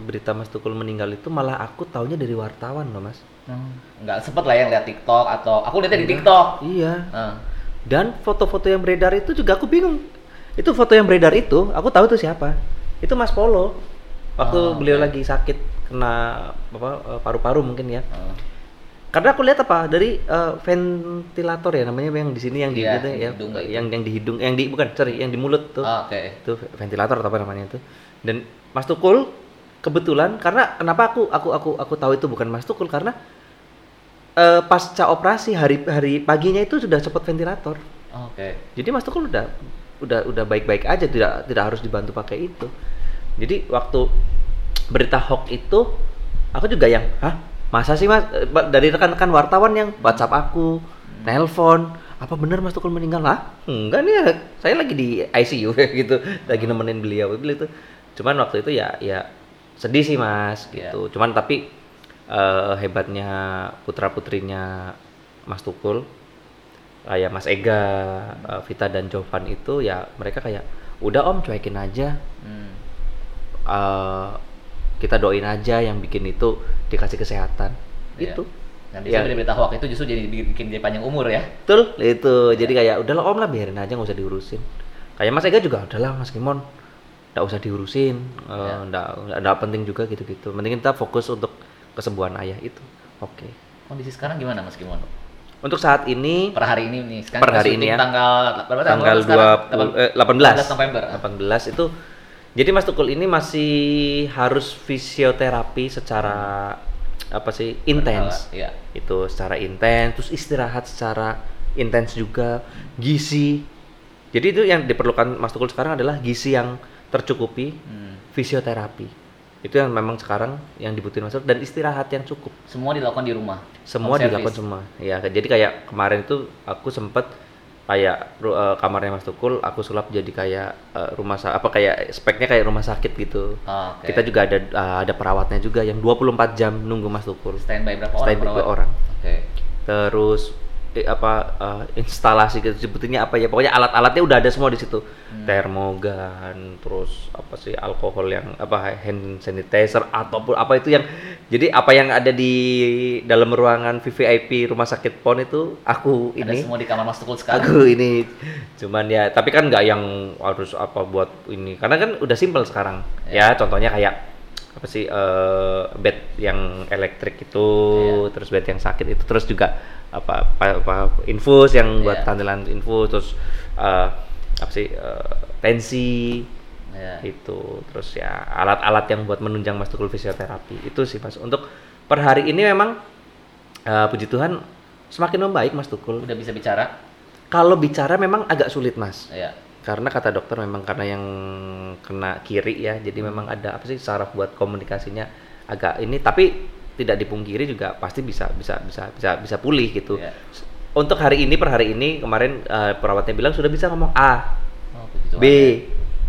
berita Mas Tukul meninggal itu malah aku taunya dari wartawan loh mas. Hmm, nggak sempet lah yang lihat TikTok atau aku lihatnya di TikTok. Iya. Ah, Dan foto-foto yang beredar itu juga aku bingung. Itu foto yang beredar itu, aku tahu itu siapa. Itu Mas Polo. Waktu Oh, beliau lagi sakit kena apa eh, paru-paru mungkin ya. ah. Karena aku lihat apa dari eh, ventilator ya namanya yang di sini yang di Iya, gitu ya, hidung nggak itu? yang yang di hidung, yang di bukan sorry, yang di mulut tuh. Ah, Oke. itu ventilator atau apa namanya itu dan Mas Tukul kebetulan karena kenapa aku aku aku aku tahu itu bukan Mas Tukul karena eh, pasca operasi hari hari paginya itu sudah cepat ventilator Oke. jadi Mas Tukul udah udah udah baik-baik aja tidak tidak harus dibantu pakai itu jadi waktu berita hoax itu aku juga yang hah masa sih mas? Eh, dari rekan-rekan wartawan yang WhatsApp aku nelpon apa bener Mas Tukul meninggal? Lah enggak nih ya saya lagi di ICU gitu lagi nemenin beliau beliau itu cuman waktu itu ya ya sedih sih mas Iya. gitu. Cuman tapi eh, hebatnya putra putrinya Mas Tukul kayak Mas Ega, eh, Vita dan Jovan itu ya mereka kayak udah om cuekin aja. Hmm. eh, kita doain aja yang bikin itu dikasih kesehatan Iya. itu Nah, biasanya Ya. berita hoax itu justru jadi bikin dia panjang umur ya. betul itu jadi kayak udahlah om lah biarin aja nggak usah diurusin kayak Mas Ega juga udahlah Mas Kimon nggak usah diurusin eh, Ya. nggak nggak- penting juga gitu-gitu penting kita fokus untuk kesembuhan ayah itu oke Kondisi sekarang gimana Mas Kimon? untuk saat ini Per hari ini nih, sekarang Per hari ini ya. tanggal berapa tanggal? 20 eh, 18 18 November. 18 itu jadi Mas Tukul ini masih harus fisioterapi secara apa sih intens Iya. itu secara intens terus istirahat secara intens juga gizi jadi itu yang diperlukan Mas Tukul sekarang adalah gizi yang tercukupi Hmm. fisioterapi itu yang memang sekarang yang dibutuhin Mas Tukul dan istirahat yang cukup Semua dilakukan di rumah. semua dilakukan semua ya jadi kayak kemarin itu aku sempet kayak eh, kamarnya Mas Tukul aku sulap jadi kayak eh, rumah apa kayak speknya kayak rumah sakit gitu Oh, Oke. kita juga ada eh, ada perawatnya juga yang 24 jam nunggu Mas Tukul standby berapa orang? Standby orang. Oke. terus eh, apa eh, instalasi gitu sebutinnya apa ya pokoknya alat-alatnya udah ada semua di situ Hmm. termogan terus apa sih alkohol yang apa hand sanitizer ataupun apa itu yang jadi apa yang ada di dalam ruangan VVIP rumah sakit PON itu aku Ada ini semua di kamar Mas Tukul sekarang. aku ini cuman ya tapi kan nggak yang harus apa buat ini karena kan udah simple sekarang ya contohnya kayak apa sih eh, bed yang elektrik itu Iya. terus bed yang sakit itu terus juga apa apa, apa infus yang buat Iya. tampilan infus terus eh, apa sih eh, tensi Iya. itu terus ya alat-alat yang buat menunjang mas Tukul fisioterapi itu sih mas untuk per hari ini memang eh, puji Tuhan semakin membaik mas Tukul Udah bisa bicara? kalau bicara memang agak sulit mas Iya. karena kata dokter memang karena yang kena kiri ya jadi memang ada apa sih saraf buat komunikasinya agak ini tapi tidak dipungkiri juga pasti bisa bisa bisa bisa bisa pulih gitu Iya. untuk hari ini per hari ini kemarin eh, perawatnya bilang sudah bisa ngomong A, Oh, B,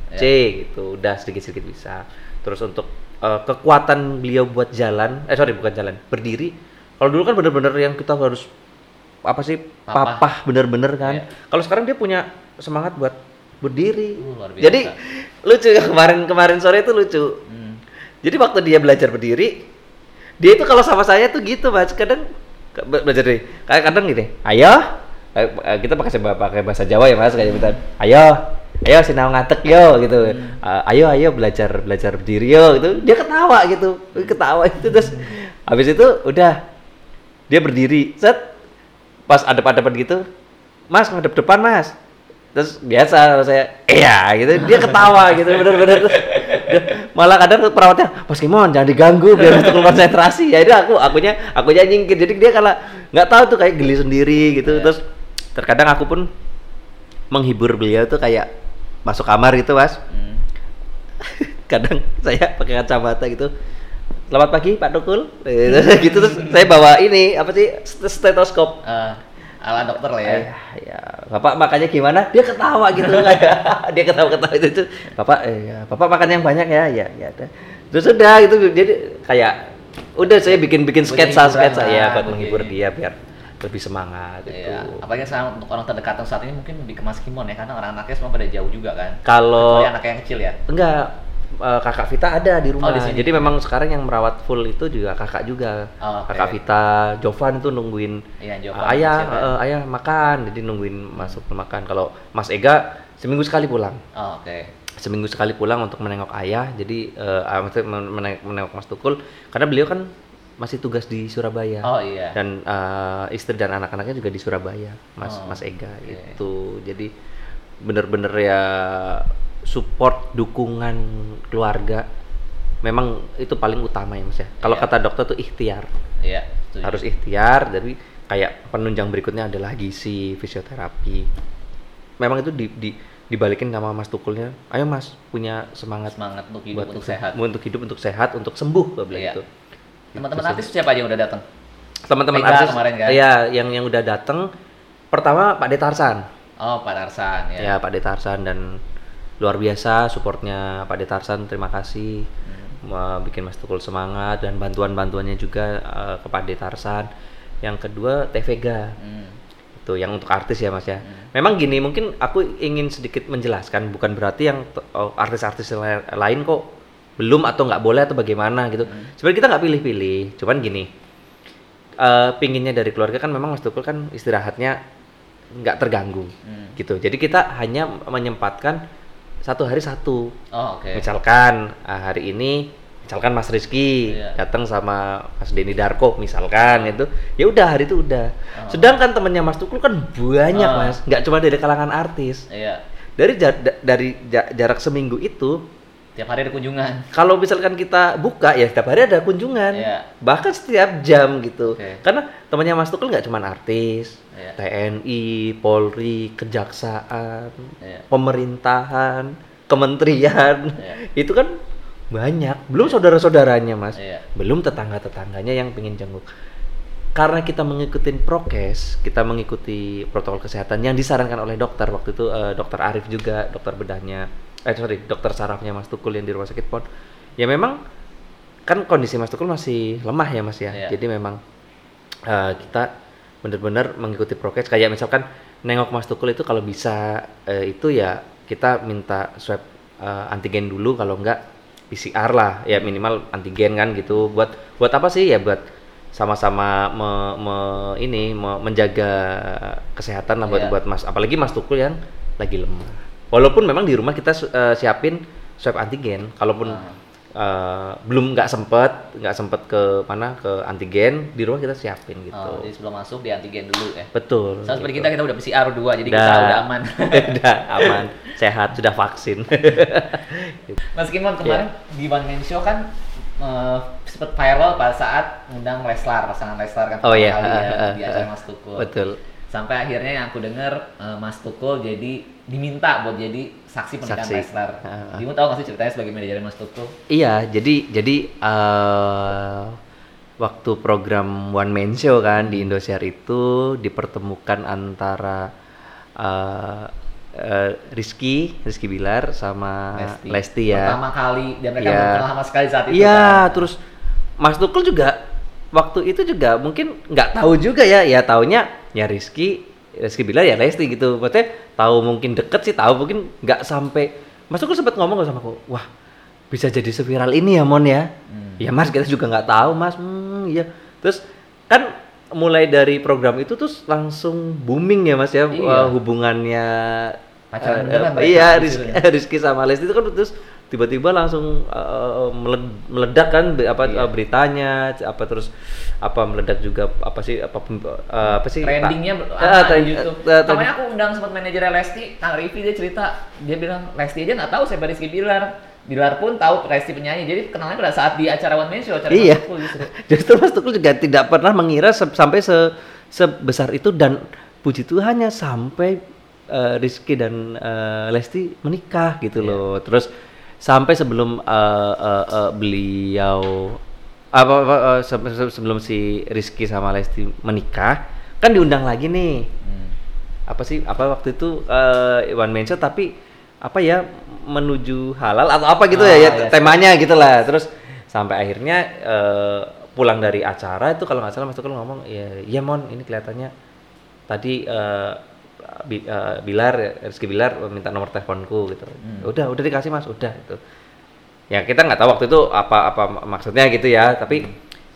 aja. C gitu, udah sedikit-sedikit bisa. Terus untuk eh, kekuatan beliau buat jalan, eh sorry bukan jalan, berdiri. Kalau dulu kan bener-bener yang kita harus apa sih Papah. papah bener-bener kan. Iya. Kalau sekarang dia punya semangat buat berdiri. Uh, luar biasa. Jadi lucu kemarin kemarin sore itu lucu. Hmm. Jadi waktu dia belajar berdiri, dia itu kalau sama saya tuh gitu mas. Kadang belajar diri. Kayak kadang gini, ayo, eh, kita pakai bahasa, pakai bahasa Jawa ya mas, kayak gitu. Ayo, ayo sinau ngatek yo gitu. Eh, ayo, ayo belajar belajar berdiri yo gitu. Dia ketawa gitu, ketawa itu terus. Habis itu udah dia berdiri, set. Pas adep-adepan gitu, mas ngadep depan mas terus biasa saya iya gitu dia ketawa gitu bener-bener malah kadang perawatnya Mas Kimon jangan diganggu biar untuk konsentrasi. Ya itu aku akunya akunya nyingkir. Jadi dia kalau nggak tahu tuh kayak geli sendiri gitu. Iya. terus terkadang aku pun menghibur beliau tuh kayak masuk kamar gitu mas. Hmm. kadang saya pakai kacamata gitu. Selamat pagi Pak Tukul. Gitu terus saya bawa ini apa sih stetoskop. Eh, ala dokter lah ya. ya, bapak makannya gimana? Dia ketawa gitu kayak dia ketawa-ketawa itu, itu. Bapak, eh, ya, bapak makan yang banyak ya, ya, ya. Terus udah gitu, jadi kayak udah saya bikin-bikin sketsa sketsa ya buat menghibur dia biar lebih semangat gitu. Iya, apalagi sekarang untuk orang terdekat yang saat ini mungkin lebih ke Mas Kimon ya, karena orang anaknya semua pada jauh juga kan. Kalau anaknya yang kecil ya. enggak eh, kakak Vita ada di rumah. Oh, di sini. Jadi memang sekarang yang merawat full itu juga kakak juga. Oh, oke. Kakak Vita, Jovan itu nungguin Iya, Jovan, "Ah, ayah eh, ayah makan, jadi nungguin masuk makan. Kalau Mas Ega seminggu sekali pulang. Oh, oke. seminggu sekali pulang untuk menengok ayah jadi ah, men- menengok, menengok Mas Tukul karena beliau kan masih tugas di Surabaya Oh iya. dan eh, istri dan anak-anaknya juga di Surabaya Mas Oh, Mas Ega oke. itu jadi bener-bener ya support dukungan keluarga memang itu paling utama ya Mas ya kalau Iya. kata dokter tuh ikhtiar Iya, setuju. harus ikhtiar jadi kayak penunjang berikutnya adalah gizi fisioterapi memang itu di, di dibalikin sama Mas Tukulnya ayo Mas punya semangat semangat untuk hidup buat untuk sehat. untuk hidup untuk sehat untuk sembuh gue bilang Iya. gitu Teman-teman Gitu artis siapa aja yang udah datang? teman-teman artis kemarin kan? iya yang yang udah datang pertama Pak Detarsan Oh, Pak Darsan ya. ya Pak Detarsan dan luar biasa supportnya Pak Detarsan terima kasih Hmm. Bikin Mas Tukul semangat dan bantuan-bantuannya juga eh, ke Pak Detarsan yang kedua Tevega Hmm. itu yang untuk artis ya mas ya Hmm. memang gini mungkin aku ingin sedikit menjelaskan bukan berarti yang oh, artis-artis la- lain kok belum atau nggak boleh atau bagaimana gitu Hmm. sebenarnya kita nggak pilih-pilih cuman gini eh pinginnya dari keluarga kan memang mas Tukul kan istirahatnya nggak terganggu Hmm. gitu jadi kita hanya menyempatkan satu hari satu Oh, oke. misalkan ah, hari ini misalkan Mas Rizky Iya. datang sama Mas Denny Darko misalkan itu ya udah hari itu udah Oh. sedangkan temennya Mas Tukul kan banyak Oh. Mas nggak cuma dari kalangan artis Iya. dari ja- da- dari ja- jarak seminggu itu Tiap hari ada kunjungan. kalau misalkan kita buka ya setiap hari ada kunjungan Iya. bahkan setiap jam gitu Oke. karena temannya Mas Tukul nggak cuma artis Iya. TNI Polri kejaksaan Iya. pemerintahan kementerian Iya. itu kan banyak belum saudara-saudaranya mas Iya. belum tetangga-tetangganya yang pengen jenguk karena kita mengikuti prokes kita mengikuti protokol kesehatan yang disarankan oleh dokter waktu itu eh, dokter Arif juga dokter bedahnya eh sorry dokter sarafnya Mas Tukul yang di rumah sakit Pon ya memang kan kondisi Mas Tukul masih lemah ya Mas ya Iya. jadi memang eh, kita benar-benar mengikuti prokes. Kayak misalkan nengok Mas Tukul itu kalau bisa eh, itu ya kita minta swab eh, antigen dulu kalau enggak PCR lah. Ya minimal antigen kan gitu. Buat buat apa sih? Ya buat sama-sama me- me- ini me- menjaga kesehatan lah buat Iya. buat Mas apalagi Mas Tukul yang lagi lemah. Walaupun memang di rumah kita eh, siapin swab antigen kalaupun Ah. Eh, belum nggak sempet nggak sempet ke mana ke antigen di rumah kita siapin gitu Oh, jadi sebelum masuk di antigen dulu ya. betul Sama seperti gitu. kita kita udah PCR dua, jadi kita Udah. aman. udah aman sehat sudah vaksin Mas Kimon kemarin di One Man Show kan eh, sempat viral pada saat ngundang Leslar, pasangan Leslar kan Oh, pertama iya. kali ya, di acara. Mas Tukul. betul Sampai akhirnya yang aku dengar eh, Mas Tukul jadi diminta buat jadi saksi pernikahan Saksi. Leslar. Ah, ah. Kamu tahu nggak sih ceritanya sebagai manajer Mas Tukul? Iya, jadi jadi eh waktu program One Man Show kan di Indosiar itu dipertemukan antara eh eh, Rizky, Rizky Bilar sama Lesti, ya. Pertama kali dan mereka Iya. belum kenal sama sekali saat itu. Iya, kan. terus Mas Tukul juga waktu itu juga mungkin nggak tahu juga ya, ya taunya ya Rizky, Rizky Bilar ya Lesti gitu. Maksudnya tahu mungkin deket sih, tahu mungkin nggak sampai. Mas Tukul sempat ngomong sama aku, wah bisa jadi seviral ini ya Mon ya. Hmm. Ya Mas kita juga nggak tahu Mas, hmm, iya. Terus kan mulai dari program itu terus langsung booming ya Mas ya Iya. hubungannya Pacaran mereka iya Rizky, Rizky sama Lesti itu kan terus tiba-tiba langsung meled- meledak kan apa Iya. beritanya apa terus apa meledak juga apa sih apa eh, apa sih trendingnya eh, trend- di YouTube. trend- Namanya aku undang sempat manajernya Lesti, Kang Rivi dia cerita, dia bilang Lesti aja nggak tahu siapa Rizky Bilar. Bilar pun tahu Lesti penyanyi, jadi kenalnya pada saat di acara One Man Show, acara Iya. Mas Tukul justru. Justru Mas Tukul juga tidak pernah mengira se- sampai se- sebesar itu dan puji Tuhannya sampai eh, Rizky dan eh, Lesti menikah gitu Iya. loh. Terus sampai sebelum eh, eh, eh, beliau apa, apa se- sebelum si Rizky sama Lesti menikah kan diundang lagi nih. Hmm. Apa sih apa waktu itu eh, one man show tapi apa ya menuju halal atau apa gitu ya, Ah, ya iya. temanya gitu lah. Terus sampai akhirnya eh, pulang dari acara itu kalau nggak salah Mas Tukul ngomong ya iya Mon ini kelihatannya tadi eh, Eh, Bilar Rizky Bilar minta nomor teleponku gitu. Hmm. Udah udah dikasih Mas udah itu. Ya kita nggak tahu waktu itu apa apa maksudnya gitu ya tapi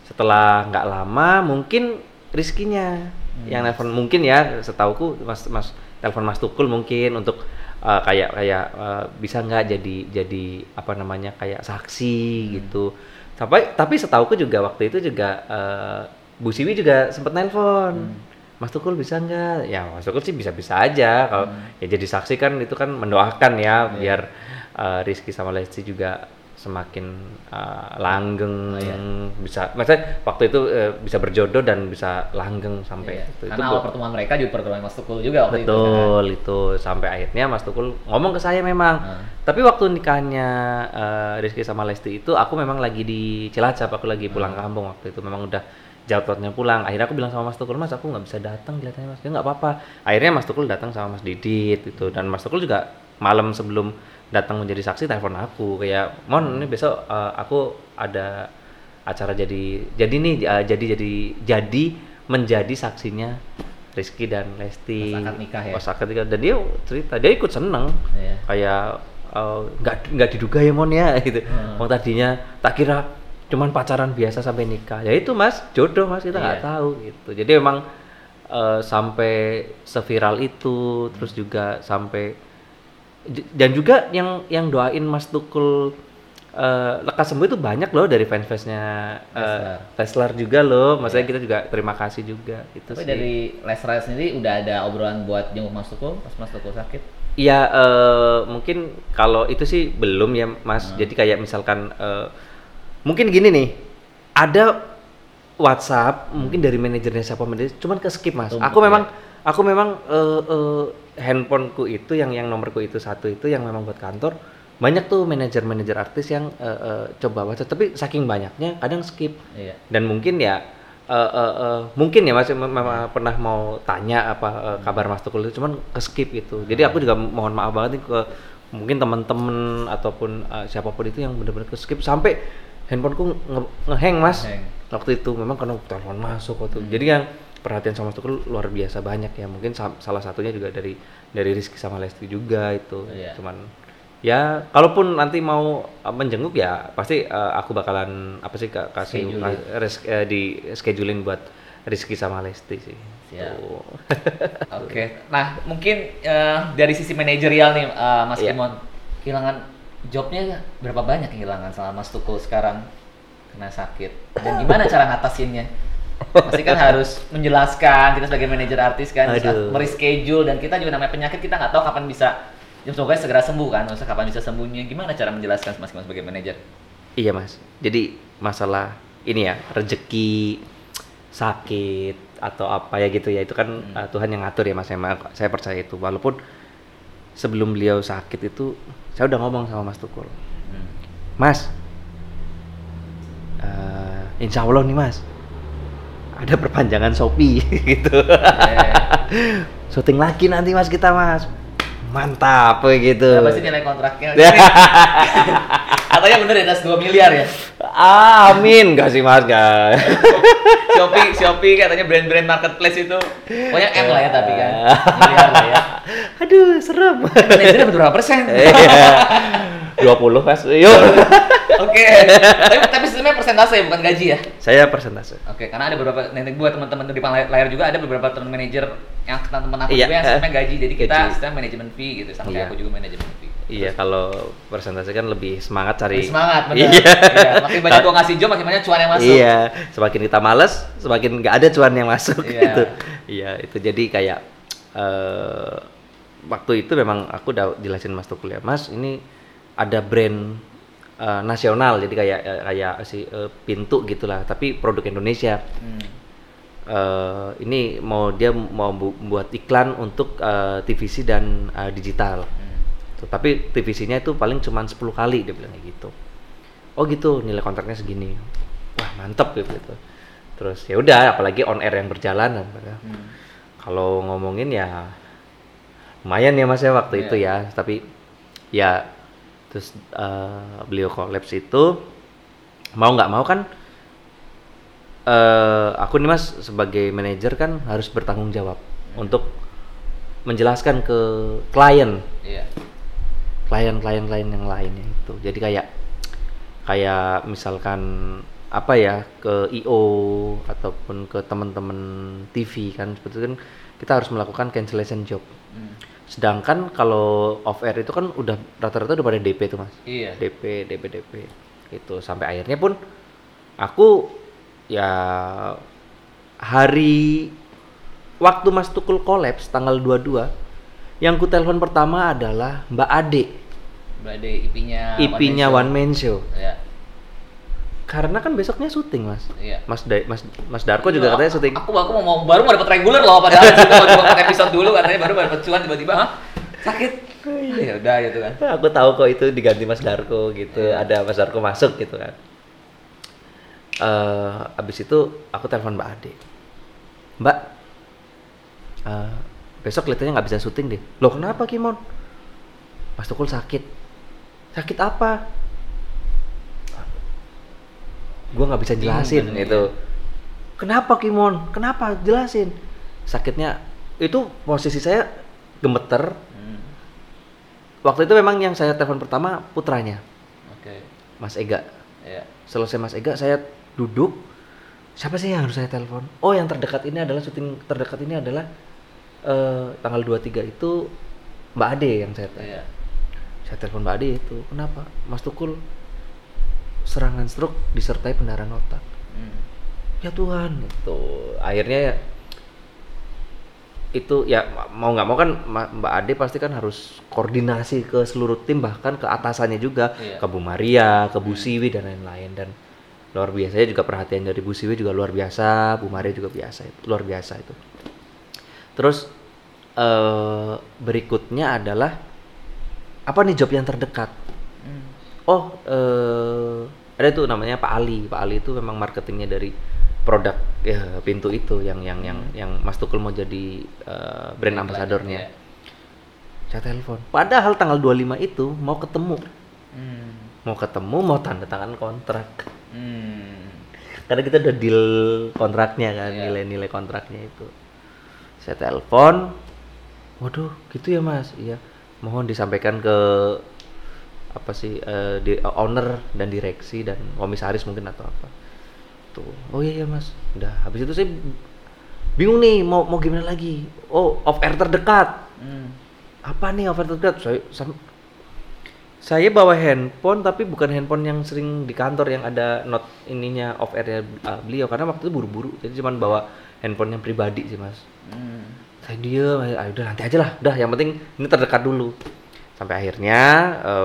setelah nggak lama mungkin Rizkinya yang nelfon mungkin ya setauku Mas Mas telepon Mas Tukul mungkin untuk eh, kayak kayak eh, bisa nggak jadi jadi apa namanya kayak saksi gitu. Tapi tapi setauku juga waktu itu juga eh, Bu Siwi juga sempat nelpon. Mas Tukul bisa nggak? Ya Mas Tukul sih bisa-bisa aja. Kalau ya jadi saksi kan itu kan mendoakan ya biar eh, Rizky sama Lesti juga semakin eh, langgeng bisa maksudnya waktu itu eh, bisa berjodoh dan bisa langgeng sampai Iya. itu. Itu Karena gua- awal pertemuan mereka juga pertemuan Mas Tukul juga waktu itu. kan. Betul itu sampai akhirnya Mas Tukul ngomong ke saya memang. Hmm. Tapi waktu nikahnya eh, Rizky sama Lesti itu aku memang lagi di Cilacap, aku lagi pulang Hmm. kampung waktu itu memang udah jadwalnya pulang. Akhirnya aku bilang sama Mas Tukul, Mas aku nggak bisa datang kelihatannya Mas. Ya nggak apa-apa. Akhirnya Mas Tukul datang sama Mas Didit gitu dan Mas Tukul juga malam sebelum datang menjadi saksi telepon aku kayak Mon ini besok eh, aku ada acara jadi jadi nih eh, jadi jadi jadi menjadi saksinya Rizky dan Lesti Pas akad nikah ya? Pas akad nikah. dan dia cerita dia ikut seneng Iya. kayak eh, nggak nggak diduga ya mon ya gitu Hmm. Wong tadinya tak kira cuman pacaran biasa sampai nikah. Ya itu mas. Jodoh mas. Kita nggak Iya. tahu gitu. Jadi memang eh, sampai seviral itu terus juga sampai dan juga yang yang doain mas Tukul eh, lekas sembuh itu banyak loh dari fans-fansnya eh, Tesla. Juga loh. Maksudnya kita juga terima kasih juga itu Tapi sih. dari Lesra sendiri udah ada obrolan buat jenguk Mas Tukul pas Mas Tukul sakit. Ya eh, mungkin kalau itu sih belum ya Mas. Jadi kayak misalkan eh, mungkin gini nih, ada WhatsApp mungkin dari manajernya siapa manajer, cuman ke skip Mas. Tumpuk, Aku memang ya. aku memang eh, eh, handphoneku itu yang yang nomorku itu satu itu yang memang buat kantor. Banyak tuh manajer-manajer artis yang eh, eh, coba WhatsApp, tapi saking banyaknya kadang skip Iya. dan mungkin ya eh, eh, eh, mungkin ya mas mem- mem- pernah mau tanya apa eh, kabar mas Tukul itu cuman ke skip gitu jadi aku juga mohon maaf banget nih ke mungkin teman-teman ataupun eh, siapa pun itu yang benar-benar ke skip sampai handphoneku nge- ngehang mas Ngehang. waktu itu memang karena telepon masuk waktu jadi yang perhatian sama Tukul luar biasa banyak ya mungkin sa- salah satunya juga dari dari Rizky sama Lesti juga itu Iya. cuman ya kalaupun nanti mau uh, menjenguk ya pasti uh, aku bakalan apa sih ka- kasih ka- res- eh, di scheduling buat Rizky sama Lesti sih. Tuh. Oke. Nah, mungkin eh, dari sisi manajerial nih eh, Mas Iya. Kimon, kehilangan jobnya berapa banyak kehilangan sama Mas Tukul sekarang kena sakit? Dan gimana cara ngatasinnya? Pasti kan harus menjelaskan kita sebagai manajer artis kan Aduh. mereschedule dan kita juga namanya penyakit kita nggak tahu kapan bisa ya semoga segera sembuh kan, maksudnya kapan bisa sembuhnya. Gimana cara menjelaskan Mas Kimon sebagai manajer? Iya mas. Jadi masalah ini ya rezeki sakit atau apa ya gitu ya itu kan Hmm. uh, Tuhan yang ngatur ya mas. Saya, saya percaya itu. Walaupun sebelum beliau sakit itu saya udah ngomong sama Mas Tukul. Hmm. Mas, eh, insya Allah nih mas ada perpanjangan Shopee gitu Eh, syuting lagi nanti mas kita mas mantap gitu Berapa sih nilai kontraknya? Katanya bener ya, atas 2 miliar ya? Ah, amin gak sih mas gak Shopee, Shopee katanya brand-brand marketplace itu Pokoknya M lah ya tapi kan Miliar lah ya aduh serem Manajernya berapa persen? Iya. 20 mas yuk Oke Tapi, tapi sistemnya persentase ya, bukan gaji ya? saya persentase Oke, karena ada beberapa nanti buat teman-teman di depan layar, juga ada beberapa teman manajer yang teman teman aku Iya, juga yang sistemnya gaji. Jadi kita gaji. sistem manajemen fee gitu sama Iya. kayak aku juga manajemen fee. iya kalau persentase kan lebih semangat cari Lebih semangat bener. iya Iya, Makin banyak gua ngasih job, makin banyak cuan yang masuk. Iya, semakin kita males, semakin nggak ada cuan yang masuk Iya. gitu. Iya, itu jadi kayak eh waktu itu memang aku udah jelasin Mas Tukul ya, Mas ini ada brand eh, nasional, jadi kayak eh, kayak si eh, pintu gitulah, tapi produk Indonesia. Hmm. Eh, ini mau dia mau bu- buat iklan untuk eh, TVC dan eh, digital. Hmm. Tuh, tapi TVC-nya itu paling cuma 10 kali dia bilang kayak gitu. Oh gitu, nilai kontraknya segini. Wah, mantep gitu. Terus ya udah, apalagi on air yang berjalan Hmm. Kalau ngomongin ya lumayan ya Mas ya waktu Iya. itu ya, tapi ya terus eh, beliau collapse itu mau nggak mau kan eh aku nih Mas sebagai manajer kan harus bertanggung jawab untuk menjelaskan ke klien Iya. klien-klien klien yang lainnya itu jadi kayak kayak misalkan apa ya ke IO ataupun ke teman-teman TV kan seperti itu kan kita harus melakukan cancellation job Hmm. Sedangkan kalau off air itu kan udah rata-rata udah pada DP tuh mas. Iya. DP DP DP itu sampai akhirnya pun aku ya hari waktu Mas Tukul kolaps tanggal 22 yang ku telepon pertama adalah Mbak Ade. Berarti IP-nya IP-nya One Man Show. Iya. Karena kan besoknya syuting mas Iya. Mas Da- Mas Mas Darko juga Iya, katanya syuting Aku aku mau, mau baru mau dapat reguler loh padahal kita mau episode dulu katanya baru dapat cuan tiba-tiba Hah? sakit. Ya udah gitu kan. aku tahu kok itu diganti Mas Darko gitu Iya. ada Mas Darko masuk gitu kan eh abis itu aku telepon Mbak Ade Mbak eh, besok kelihatannya nggak bisa syuting deh loh kenapa Kimon Mas Tukul sakit sakit apa gua nggak bisa jelasin kan, itu iya. kenapa Kimon kenapa jelasin sakitnya itu posisi saya gemeter Hmm. waktu itu memang yang saya telepon pertama putranya Oke. Mas Ega Iya. selesai Mas Ega saya duduk siapa sih yang harus saya telepon oh yang terdekat ini adalah syuting terdekat ini adalah eh, tanggal 23 itu Mbak Ade yang saya telepon Iya. saya telepon Mbak Ade itu kenapa Mas Tukul serangan stroke disertai pendarahan otak Hmm. ya Tuhan itu akhirnya ya itu ya ma- mau nggak mau kan Mbak Ade pasti kan harus koordinasi ke seluruh tim bahkan ke atasannya juga Iya. ke Bu Maria, ke Bu Siwi dan lain-lain dan luar biasa ya juga perhatian dari Bu Siwi juga luar biasa, Bu Maria juga biasa itu luar biasa itu. Terus eh berikutnya adalah apa nih job yang terdekat? Hmm. Oh, eh ada tuh namanya Pak Ali. Pak Ali itu memang marketingnya dari produk ya, pintu itu yang yang yang yang Mas Tukul mau jadi eh, brand iya. Saya telepon. Padahal tanggal 25 itu mau ketemu. Hmm. Mau ketemu, mau tanda tangan kontrak. Hmm. Karena kita udah deal kontraknya kan, Iya. nilai-nilai kontraknya itu. Saya telepon. Waduh, gitu ya Mas. Iya. Mohon disampaikan ke apa sih eh, di eh, owner dan direksi dan komisaris mungkin atau apa. Tuh. Oh iya ya Mas. Udah. Habis itu saya bingung nih mau mau gimana lagi. Oh, off air terdekat. Hmm. Apa nih off air terdekat? Saya sam- saya bawa handphone tapi bukan handphone yang sering di kantor yang ada not ininya off airnya uh, beliau karena waktu itu buru-buru jadi cuman bawa handphone yang pribadi sih mas Hmm. saya diem ayo udah nanti aja lah udah yang penting ini terdekat dulu sampai akhirnya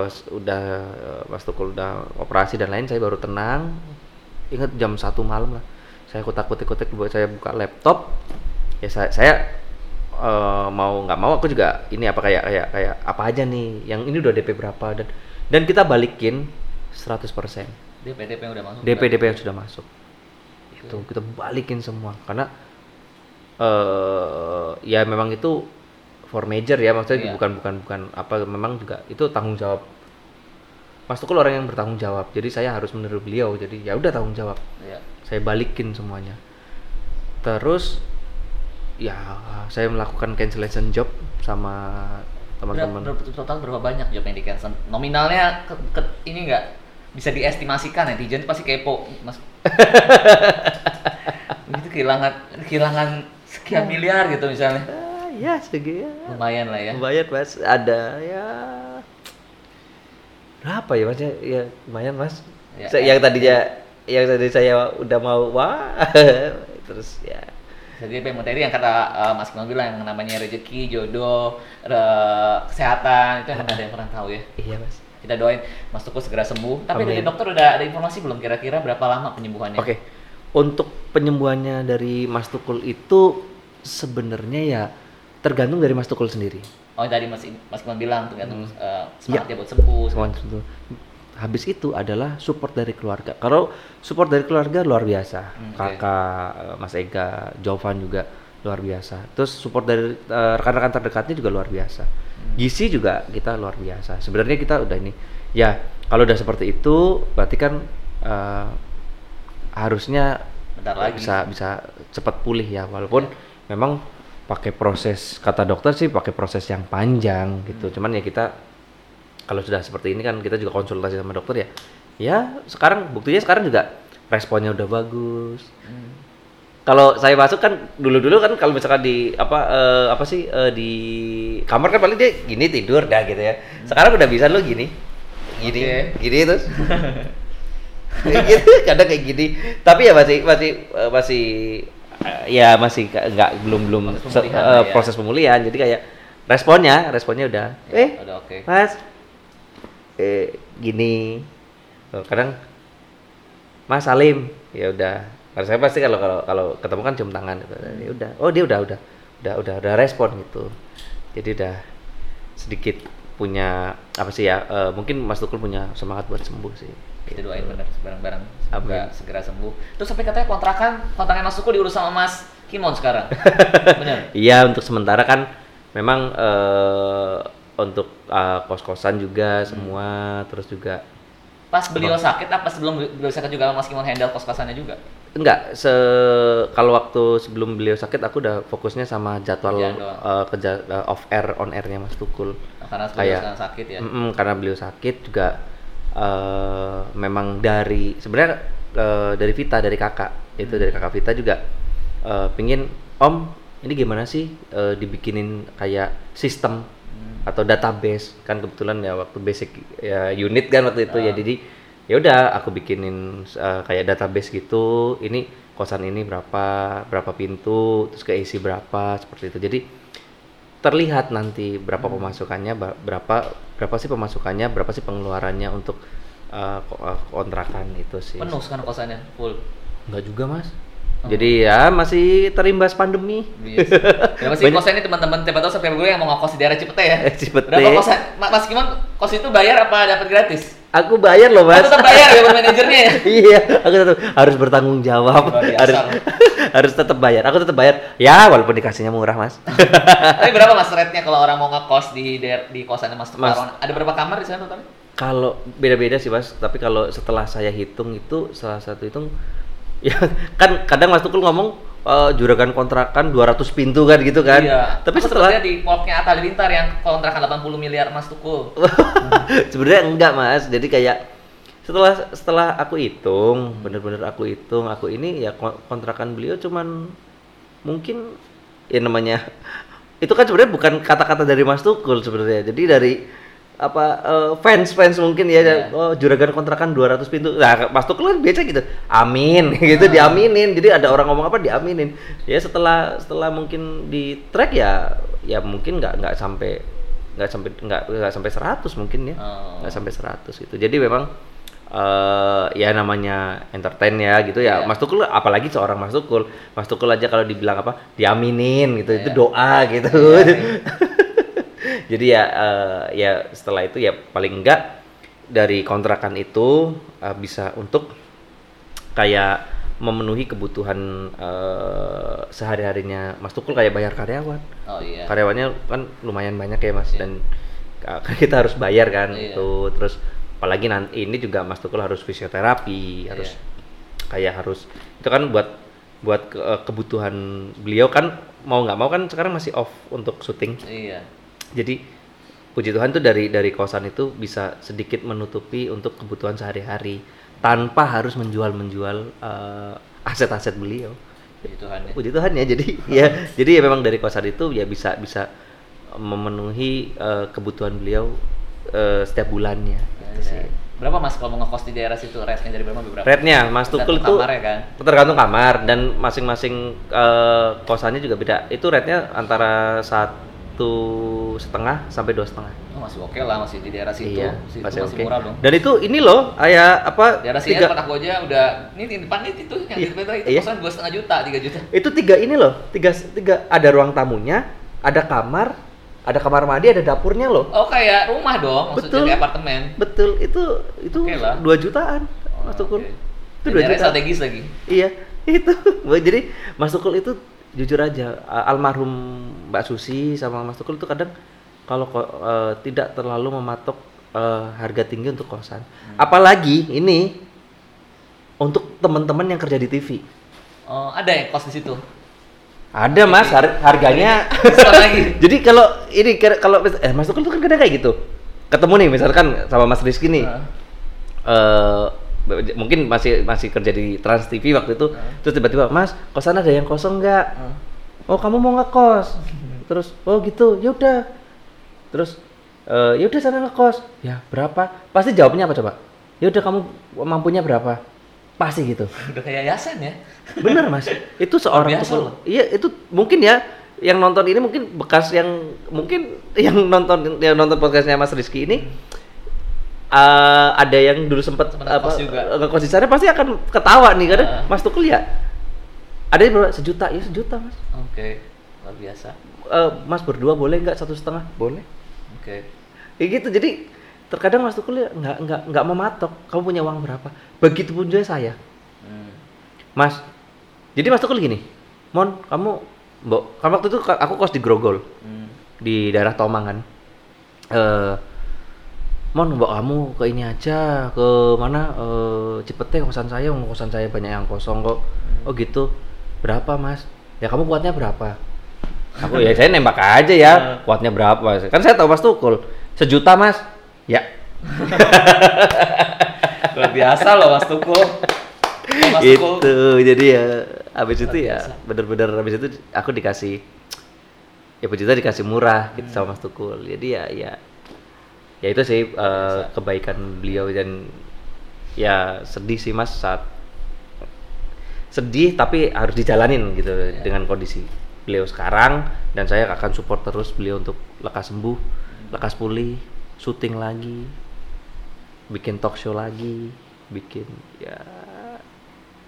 s- udah eh, mas Tukul udah operasi dan lain saya baru tenang. Ingat jam satu malam lah. Saya kutak-kutik-kutik buat saya buka laptop. Ya saya, saya eh, mau nggak mau aku juga ini apa kayak kayak kayak apa aja nih. Yang ini udah DP berapa dan dan kita balikin 100% DP DP yang udah masuk. DP DP yang sudah masuk. Gitu kita balikin semua. Karena eh ya memang itu for major ya maksudnya Iya. bukan bukan bukan apa memang juga itu tanggung jawab Mas Tukul orang yang bertanggung jawab jadi saya harus meniru beliau jadi ya udah tanggung jawab Iya. saya balikin semuanya terus ya saya melakukan cancellation job sama teman-teman berapa, total berapa banyak job yang di cancel? Nominalnya ke, ke- ini nggak bisa diestimasikan netizen pasti kepo mas. itu kehilangan kehilangan sekian miliar gitu misalnya. Ya segi ya Lumayan lah ya. lumayan mas ada ya berapa ya mas ya, ya lumayan mas Ya, yang tadinya yang tadi saya udah mau wah terus ya Jadi yang tadi yang kata eh, Mas Kimang bilang yang namanya rezeki, jodoh, re- kesehatan itu emang ada yang pernah tahu ya. iya mas Kita doain Mas Tuku segera sembuh. Tapi dari Amin. dokter udah ada informasi belum kira-kira berapa lama penyembuhannya? Oke, untuk penyembuhannya dari Mas Tukul itu sebenarnya ya tergantung dari Mas Tukul sendiri. Oh tadi Mas Mas Kimang bilang tergantung Hmm. eh, semangatnya buat sembuh. Itu. Habis itu adalah support dari keluarga. Kalau support dari keluarga luar biasa, Hmm, kakak, eh, Mas Ega, Jovan juga luar biasa. Terus support dari eh, rekan-rekan terdekatnya juga luar biasa. Hmm. Gizi juga kita luar biasa. Sebenarnya kita udah ini, ya kalau udah seperti itu, berarti kan eh, harusnya Bentar lagi. bisa bisa cepat pulih ya walaupun memang pakai proses kata dokter sih pakai proses yang panjang gitu. Hmm. cuman ya kita kalau sudah seperti ini kan kita juga konsultasi sama dokter ya. Ya sekarang buktinya sekarang juga responnya udah bagus. Hmm. kalau saya masuk kan dulu-dulu kan kalau misalkan di apa eh, apa sih eh, di kamar kan paling dia gini tidur dah gitu ya. Sekarang udah bisa lu gini gini Oke. gini terus. Gitu kadang kayak gini. Tapi ya masih masih eh, masih eh, ya masih nggak belum belum Proses se- pemulihan eh, lah ya. proses pemulihan. Jadi kayak responnya responnya udah Ya, eh udah oke. mas eh gini. Oh, kadang mas Salim. Ya udah. Kalau saya pasti kalau kalau kalau ketemu kan cium tangan. Gitu. Ya udah. Oh dia udah udah udah udah udah respon gitu. Jadi udah sedikit punya apa sih ya eh, mungkin Mas Tukul punya semangat buat sembuh sih Kita doain bener bareng-bareng semoga Amin. segera sembuh. Terus sampai katanya kontrakan kontrakan Mas Tuku diurus sama Mas Kimon sekarang. Bener. Iya untuk sementara kan memang eh, untuk eh, kos-kosan juga semua terus juga Pas beliau sakit apa sebelum beliau sakit juga Mas Kimon handle kos-kosannya juga? enggak se kalau waktu sebelum beliau sakit aku udah fokusnya sama jadwal eh, kerja eh, off air on airnya Mas Tukul Nah, karena beliau Kayak- sakit ya. Mm-mm, karena beliau sakit juga eh, memang dari sebenarnya eh, dari Vita dari kakak. Itu dari kakak Vita juga eh, pingin Om ini gimana sih eh, dibikinin kayak sistem Hmm. atau database? Kan kebetulan ya waktu basic ya unit kan waktu itu ya. Ah. jadi ya udah aku bikinin eh, kayak database gitu. Ini kosan ini berapa berapa pintu terus keisi berapa seperti itu. Jadi terlihat nanti berapa Hmm. pemasukannya berapa berapa sih pemasukannya berapa sih pengeluarannya untuk eh, kontrakan itu sih Penuh sekarang kosannya full. enggak juga mas. Jadi ya masih terimbas pandemi Yes. Ya, masih Banyak- kosan ini teman-teman siapa tahu sampai gue yang mau ngekos di daerah Cipete ya. Cipete. Berapa kosan? Ma- Mas Kimon kos itu bayar apa dapat gratis? aku bayar loh Oh, mas tetap bayar ya buat manajernya ya. iya aku tetap harus bertanggung jawab biasa harus loh. harus tetap bayar aku tetap bayar ya walaupun dikasihnya murah mas Tapi berapa mas rate-nya kalau orang mau ngekos di daer- di kosannya Mas Mas. Ada berapa kamar di sana totalnya? Kalau beda-beda sih mas, tapi kalau setelah saya hitung itu salah satu hitung ya kan kadang Mas Tukul ngomong eh, juragan kontrakan 200 pintu kan gitu kan. Iya. Tapi Aku setelah di Polknya Atta Halilintar yang kontrakan 80 miliar Mas Tukul. sebenarnya enggak mas, jadi kayak setelah setelah aku hitung, bener-bener aku hitung, aku ini ya kon- kontrakan beliau cuman mungkin ya namanya itu kan sebenarnya bukan kata-kata dari Mas Tukul sebenarnya. Jadi dari apa fans fans mungkin ya Iya. oh juragan kontrakan 200 pintu nah Mas Tukul kan biasa gitu amin gitu diaminin jadi ada orang ngomong apa diaminin ya setelah setelah mungkin di track ya ya mungkin nggak nggak sampai nggak sampai nggak nggak sampai 100 mungkin ya Oh. nggak sampai 100 itu jadi memang eh ya namanya entertain ya gitu ya Iya. Mas Tukul apalagi seorang Mas Tukul Mas Tukul aja kalau dibilang apa diaminin gitu itu Iya. doa gitu Iya. jadi ya eh, ya setelah itu ya paling enggak dari kontrakan itu eh, bisa untuk kayak memenuhi kebutuhan eh, sehari-harinya Mas Tukul kayak bayar karyawan. Oh iya. Karyawannya kan lumayan banyak ya Mas Iya. dan uh, kita harus bayar kan Iya. itu terus apalagi nanti ini juga Mas Tukul harus fisioterapi, harus Iya. kayak harus itu kan buat buat ke- kebutuhan beliau kan mau nggak mau kan sekarang masih off untuk syuting. Iya. Jadi puji Tuhan tuh dari dari kosan itu bisa sedikit menutupi untuk kebutuhan sehari-hari tanpa harus menjual-menjual eh, aset-aset beliau. Puji Tuhan ya. Puji Tuhan ya. Jadi ya jadi ya memang dari kosan itu ya bisa bisa memenuhi eh, kebutuhan beliau eh, setiap bulannya. Gitu sih. Berapa mas kalau mau ngekos di daerah situ? Rate-nya dari berapa berapa? Rate-nya Mas Tukul itu kamar ya kan? tergantung kamar dan masing-masing eh, kosannya juga beda. Itu rate-nya antara satu setengah sampai dua setengah. Oh, masih oke lah masih di daerah situ. Iya, Situ masih masih oke. murah dong. Dan itu ini loh, kayak apa? Daerah sini tiga- tempat aku aja udah ini di depan itu yang Iya, di depan itu iya. kosan dua setengah juta, tiga juta. itu tiga ini loh, tiga tiga ada ruang tamunya, ada kamar, ada kamar mandi, ada dapurnya loh. Oh kayak rumah dong, maksudnya Betul. kayak apartemen. Betul, itu itu dua jutaan, Oh, Mas Tukul. oke. Itu dua juta. strategis lagi. Iya, itu. Jadi Mas Tukul itu jujur aja, almarhum Mbak Susi sama Mas Tukul itu kadang kalau eh, tidak terlalu mematok eh, harga tinggi untuk kosan. Hmm. Apalagi ini untuk teman-teman yang kerja di TV. Oh, ada yang kos di situ. Ada Mas, har- harganya lagi. Jadi kalau ini kalau eh Mas Tukul tuh kan kadang kayak gitu. Ketemu nih misalkan sama Mas Rizky nih. Heeh. eh mungkin masih masih kerja di Trans TV waktu itu. Heeh. Terus tiba-tiba, "Mas, kosan ada yang kosong nggak?" Heeh. "Oh, kamu mau ngekos?" Terus, "Oh, gitu. Ya udah." Terus, eh ya udah sana ngekos." "Ya, berapa?" Pasti jawabnya apa coba? "Ya udah kamu mampunya berapa?" Pasti gitu. Udah kayak yayasan ya. Bener mas, itu seorang Biasa tukul. Iya itu mungkin ya yang nonton ini mungkin bekas yang mungkin yang nonton yang nonton podcastnya Mas Rizky ini eh, ada yang dulu sempat apa ngekos di sana pasti akan ketawa nih karena Ah. Mas Tukul ya ada yang berapa sejuta ya sejuta mas Oke, luar biasa. Eh, Mas berdua boleh nggak satu setengah boleh Oke. kayak gitu jadi terkadang Mas Tukul ya nggak nggak nggak mematok kamu punya uang berapa begitupun juga saya Hmm. Mas, jadi Mas Tukul gini, Mon, kamu, Mbok, kan waktu itu aku kos di Grogol, Hmm. di daerah Tomang kan. Eh, Mon, Mbok kamu ke ini aja, ke mana? Eh, Cipete kosan saya, kosan saya banyak yang kosong kok. Oh gitu, berapa Mas? Ya kamu kuatnya berapa? Aku ya saya nembak aja ya, kuatnya berapa? Kan saya tahu Mas Tukul, sejuta Mas. Ya, Luar biasa loh Mas Tukul. Mas itu Tukul. jadi ya habis itu ya bener-bener habis itu aku dikasih ya Tuhan dikasih murah gitu sama Mas Tukul jadi ya ya ya itu sih eh, kebaikan beliau dan ya sedih sih Mas saat sedih tapi harus dijalanin gitu dengan kondisi beliau sekarang dan saya akan support terus beliau untuk lekas sembuh lekas pulih syuting lagi bikin talk show lagi bikin ya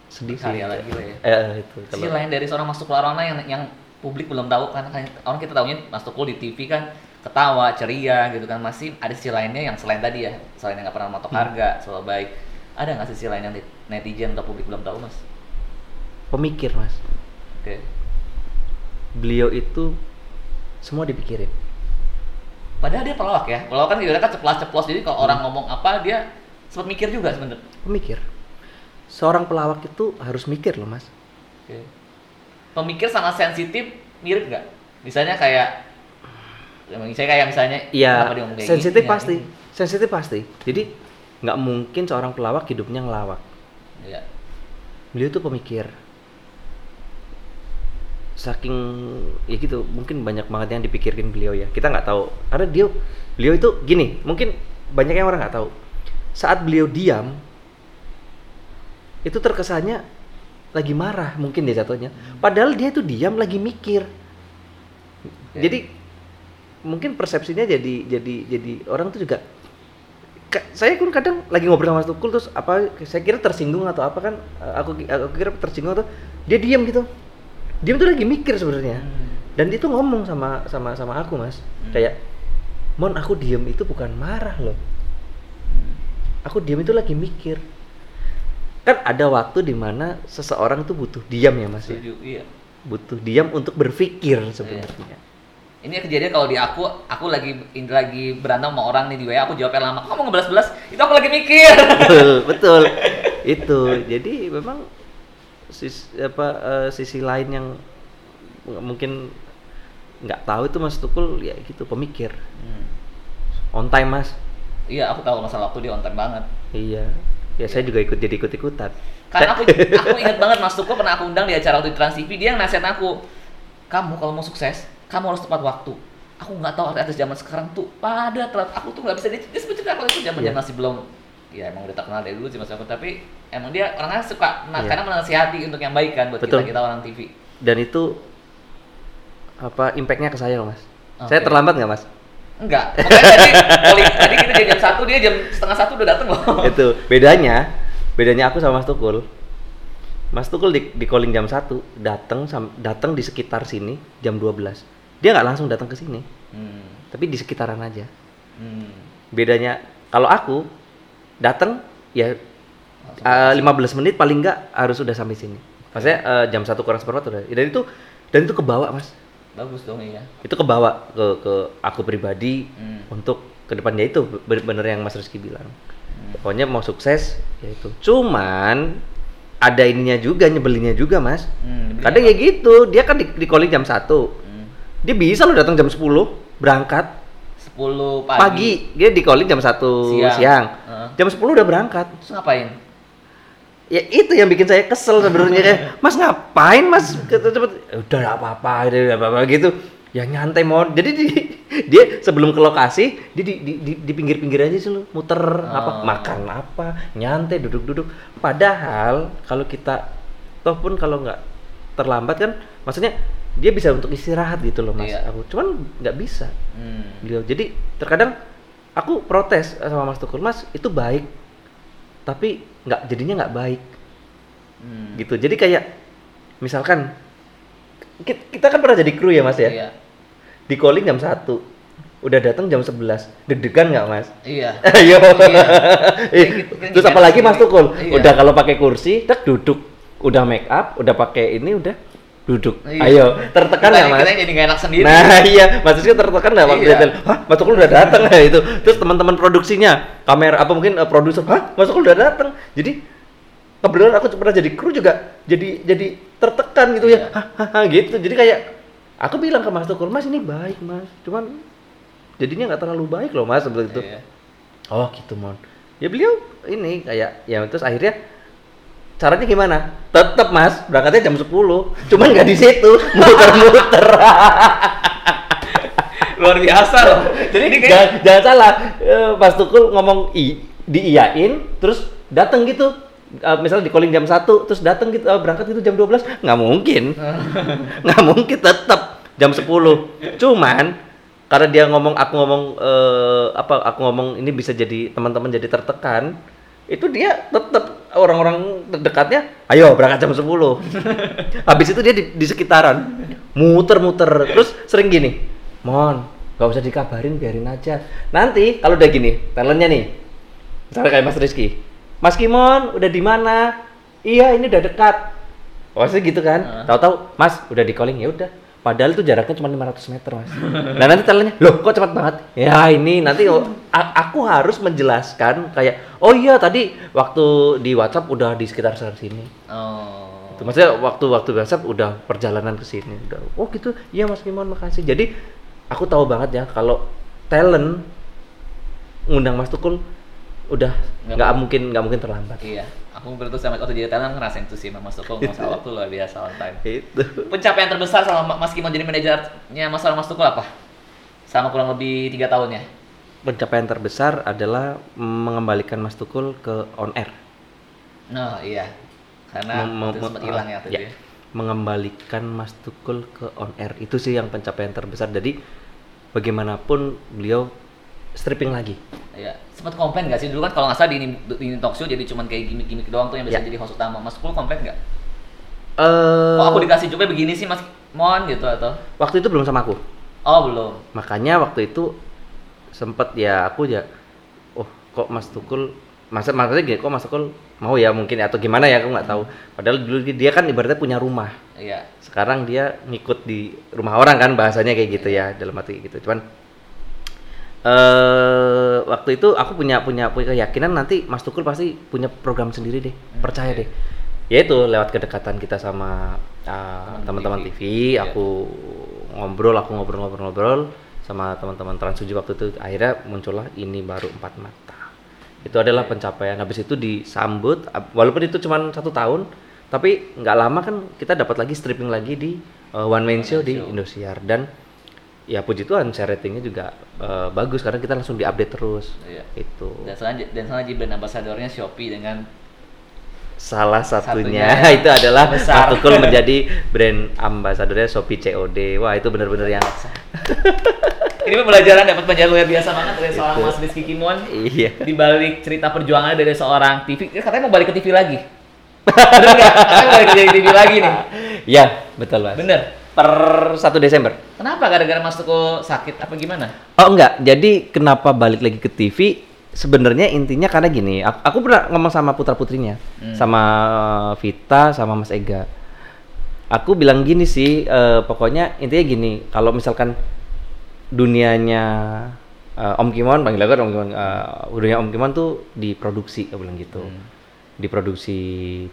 sedih sih lagi lah ya. eh, itu Sisi kalau lain dari seorang Mas Tukul Arwana yang yang publik belum tahu kan kan orang kita tahunya Mas Tukul di TV kan ketawa ceria gitu kan. Masih ada sisi lainnya yang selain tadi ya selain yang nggak pernah matok harga selalu baik. Ada nggak sisi lain yang net- netizen atau publik belum tahu mas? Pemikir mas. Oke. Beliau itu semua dipikirin. Padahal dia pelawak ya. Pelawak kan ibaratnya kan ceplas ceplos jadi kalau orang ngomong apa dia sempat mikir juga sebenarnya. Pemikir. Seorang pelawak itu harus mikir loh mas. Oke. Pemikir sama sensitif mirip nggak? Misalnya kayak, ya, misalnya kayak misalnya, Iya, kayak sensitif ya, pasti, ini? sensitif pasti. Jadi nggak mungkin seorang pelawak hidupnya ngelawak. Iya. Beliau tuh pemikir. Saking ya gitu, mungkin banyak banget yang dipikirkan beliau ya. Kita nggak tahu karena dia, beliau itu gini, mungkin banyak yang orang nggak tahu. Saat beliau diam, itu terkesannya lagi marah mungkin dia jatuhnya. Padahal dia itu diam lagi mikir. Jadi mungkin persepsinya jadi jadi jadi orang tuh juga saya pun kadang lagi ngobrol sama Mas Tukul terus apa saya kira tersinggung atau apa kan eh, aku aku kira tersinggung atau dia diam gitu diam tuh lagi mikir sebenarnya Hmm. dan dia tuh ngomong sama sama sama aku mas Hmm. kayak mon aku diam itu bukan marah loh Hmm. aku diam itu lagi mikir kan ada waktu di mana seseorang tuh butuh diam ya mas ya? Iya. butuh diam untuk berpikir sebenarnya Ini kejadian kalau di aku, aku lagi ini lagi berantem sama orang nih di WA, aku jawabnya lama. Kamu ngebelas-belas, itu aku lagi mikir. betul betul itu jadi memang sis, apa eh, sisi lain yang mungkin nggak tahu itu mas Tukul ya gitu pemikir Hmm. on time mas Iya, aku tahu masalah waktu dia on time banget. iya ya saya juga ikut jadi ikut ikutan Karena aku aku ingat banget Mas Tuko pernah aku undang di acara waktu di Trans TV, dia yang nasihat aku, kamu kalau mau sukses, kamu harus tepat waktu. Aku nggak tahu artis zaman sekarang tuh pada telat. Aku tuh nggak bisa dia, dia sebetulnya kalau itu zaman Iya. masih belum ya emang udah terkenal dari dulu sih Mas Tuko, tapi emang dia orangnya suka nah, Iya. karena menasihati untuk yang baik kan buat Betul. kita kita orang TV. dan itu apa impactnya ke saya loh mas Oke. saya terlambat nggak mas Enggak. Makanya tadi tadi kita jam satu dia jam setengah satu udah dateng loh. itu bedanya bedanya aku sama Mas Tukul Mas Tukul di, di calling jam 1 datang datang di sekitar sini jam 12 dia nggak langsung datang ke sini Hmm. tapi di sekitaran aja Hmm. bedanya kalau aku datang ya Langsung eh, 15 menit paling nggak harus udah sampai sini maksudnya eh, jam satu kurang seperempat udah dan itu dan itu kebawa mas Bagus dong iya. itu kebawa ke ke aku pribadi Hmm. untuk ke depannya itu bener-bener yang Mas Rizky bilang Hmm. pokoknya mau sukses ya itu cuman ada ininya juga nyebelinnya juga mas Hmm, kadang ya gitu dia kan di, di calling jam 1 Hmm. Dia bisa loh datang jam 10 berangkat 10 pagi, pagi. dia di calling jam 1 siang, Siang. Heeh. jam 10 udah berangkat Terus ngapain? ya itu yang bikin saya kesel sebenarnya kayak mas ngapain mas cepet cepet "Ya udah nggak apa-apa udah apa-apa gitu ya nyantai mau jadi di- dia sebelum ke lokasi dia di, di, di, di pinggir-pinggir aja sih lu muter apa Oh. makan apa nyantai duduk-duduk padahal kalau kita toh pun kalau nggak terlambat kan maksudnya dia bisa untuk istirahat gitu loh mas Iya. aku cuman nggak bisa Hmm. beliau jadi terkadang aku protes sama Mas Tukul Mas itu baik tapi nggak jadinya nggak baik Hmm. gitu jadi kayak misalkan ki- kita kan pernah jadi kru ya Mas ya Iya. di calling jam 1 udah datang jam 11 deg-degan nggak Mas Iya. ayo Iya. Eh, gitu, terus gimana apalagi? Mas Tukul Iya. udah kalau pakai kursi tak duduk udah make up udah pakai ini udah duduk Iya. ayo tertekan nggak Mas Kita jadi nggak enak sendiri. Nah iya, Rizky tertekan nggak waktu Iya. Hah, Mas Tukul udah datang ya itu. Terus teman-teman produksinya, kamera apa mungkin eh, produser, Hah, Mas Tukul udah datang. Jadi kebetulan aku pernah jadi kru juga jadi jadi tertekan gitu Iya. ya, Hah, hah, hah, gitu. Jadi kayak aku bilang ke Mas Tukul, Mas ini baik Mas, cuman jadinya nggak terlalu baik loh Mas seperti itu. Iya. Oh gitu mon. Ya beliau ini kayak ya terus akhirnya caranya gimana? Tetap mas. Berangkatnya jam 10 cuman nggak di situ. Muter-muter. Luar biasa loh. Jadi Ini kayak jangan, jangan salah. Eh, Mas Tukul ngomong i diiyain terus datang gitu. Eh, misalnya di calling jam 1 terus datang gitu eh, berangkat gitu jam 12 nggak mungkin. Nggak mungkin tetap jam 10 cuman karena dia ngomong aku ngomong eh, apa aku ngomong ini bisa jadi teman-teman jadi tertekan itu dia tetap orang-orang terdekatnya ayo berangkat jam 10 habis itu dia di, di sekitaran muter-muter. Terus sering gini mon nggak usah dikabarin biarin aja. Nanti kalau udah gini talentnya nih misalnya kayak Mas Rizky Mas Kimon udah di mana? Iya ini udah dekat. Pasti gitu kan? Tahu-tahu Mas udah di calling. Ya udah padahal itu jaraknya cuma 500 meter mas. Nah nanti talentnya loh kok cepat banget? Ya ini nanti oh, aku harus menjelaskan kayak oh iya tadi waktu di WhatsApp udah di sekitar sekitar sini. Oh. itu maksudnya waktu waktu WhatsApp udah perjalanan ke sini udah oh gitu. Iya Mas Kimon makasih. Jadi aku tahu banget ya kalau talent ngundang Mas Tukul udah Nggak mungkin nggak mungkin terlambat. Iya. Aku berarti sama waktu jadi talent ngerasain itu sih Mas Tukul masalah waktu luar biasa on time. itu Pencapaian terbesar sama Mas Kimon jadi manajernya Mas Mas Tukul apa? Sama kurang lebih tiga tahunnya. pencapaian terbesar adalah mengembalikan Mas Tukul ke on air Nah, iya. Karena Mem- itu sempat hilang ya itu ya. ya. mengembalikan Mas Tukul ke on air itu sih yang pencapaian terbesar jadi bagaimanapun beliau stripping lagi Iya. Sempat komplain gak sih dulu kan kalau nggak salah di ini, di ini talk show jadi cuman kayak gimmick-gimmick doang tuh yang bisa Ya. jadi host utama. Mas Tukul komplain nggak? eh Kok aku dikasih coba begini sih Mas Mon gitu atau? waktu itu belum sama aku Oh belum. makanya waktu itu sempet ya aku ya oh kok Mas Tukul masa maksudnya gini, kok Mas Tukul mau ya mungkin atau gimana ya aku nggak tahu. Padahal dulu dia kan ibaratnya punya rumah. Iya. Sekarang dia ngikut di rumah orang kan bahasanya kayak gitu ya dalam arti gitu. Cuman eh waktu itu aku punya punya punya keyakinan nanti Mas Tukul pasti punya program sendiri deh. Percaya deh. Ya itu lewat kedekatan kita sama uh, teman-teman TV, Iya. aku ngobrol, aku ngobrol-ngobrol-ngobrol sama teman-teman Trans 7 waktu itu akhirnya muncullah ini baru empat mata. Itu adalah pencapaian. Habis itu disambut, walaupun itu cuma satu tahun, tapi nggak lama kan kita dapat lagi stripping lagi di uh, one man show di Indosiar dan ya puji Tuhan share ratingnya juga uh, bagus karena kita langsung diupdate terus. Iya. Itu Dan selanjutnya dan selanjutnya brand ambasadornya Shopee dengan salah satunya, Satunya itu adalah besar. Tukul menjadi brand ambasadornya Shopee COD. Wah itu benar-benar yang ini pembelajaran dapat pelajaran luar biasa banget dari seorang Mas Rizky Kimon. iya. Di balik cerita perjuangannya dari seorang TV, katanya mau balik ke TV lagi. Bener nggak? Katanya mau balik ke TV lagi nih. Ya betul mas. Bener. Per 1 Desember. Kenapa gara-gara Mas Tukul sakit apa gimana? Oh enggak, jadi kenapa balik lagi ke TV? Sebenarnya intinya karena gini, aku, aku pernah ngomong sama putra putrinya, sama Vita, sama Mas Ega. Aku bilang gini sih, eh, pokoknya intinya gini, kalau misalkan dunianya eh, Om Kimon, panggil aku Om Kimon, eh, dunia Om Kimon tuh diproduksi, aku bilang gitu. Diproduksi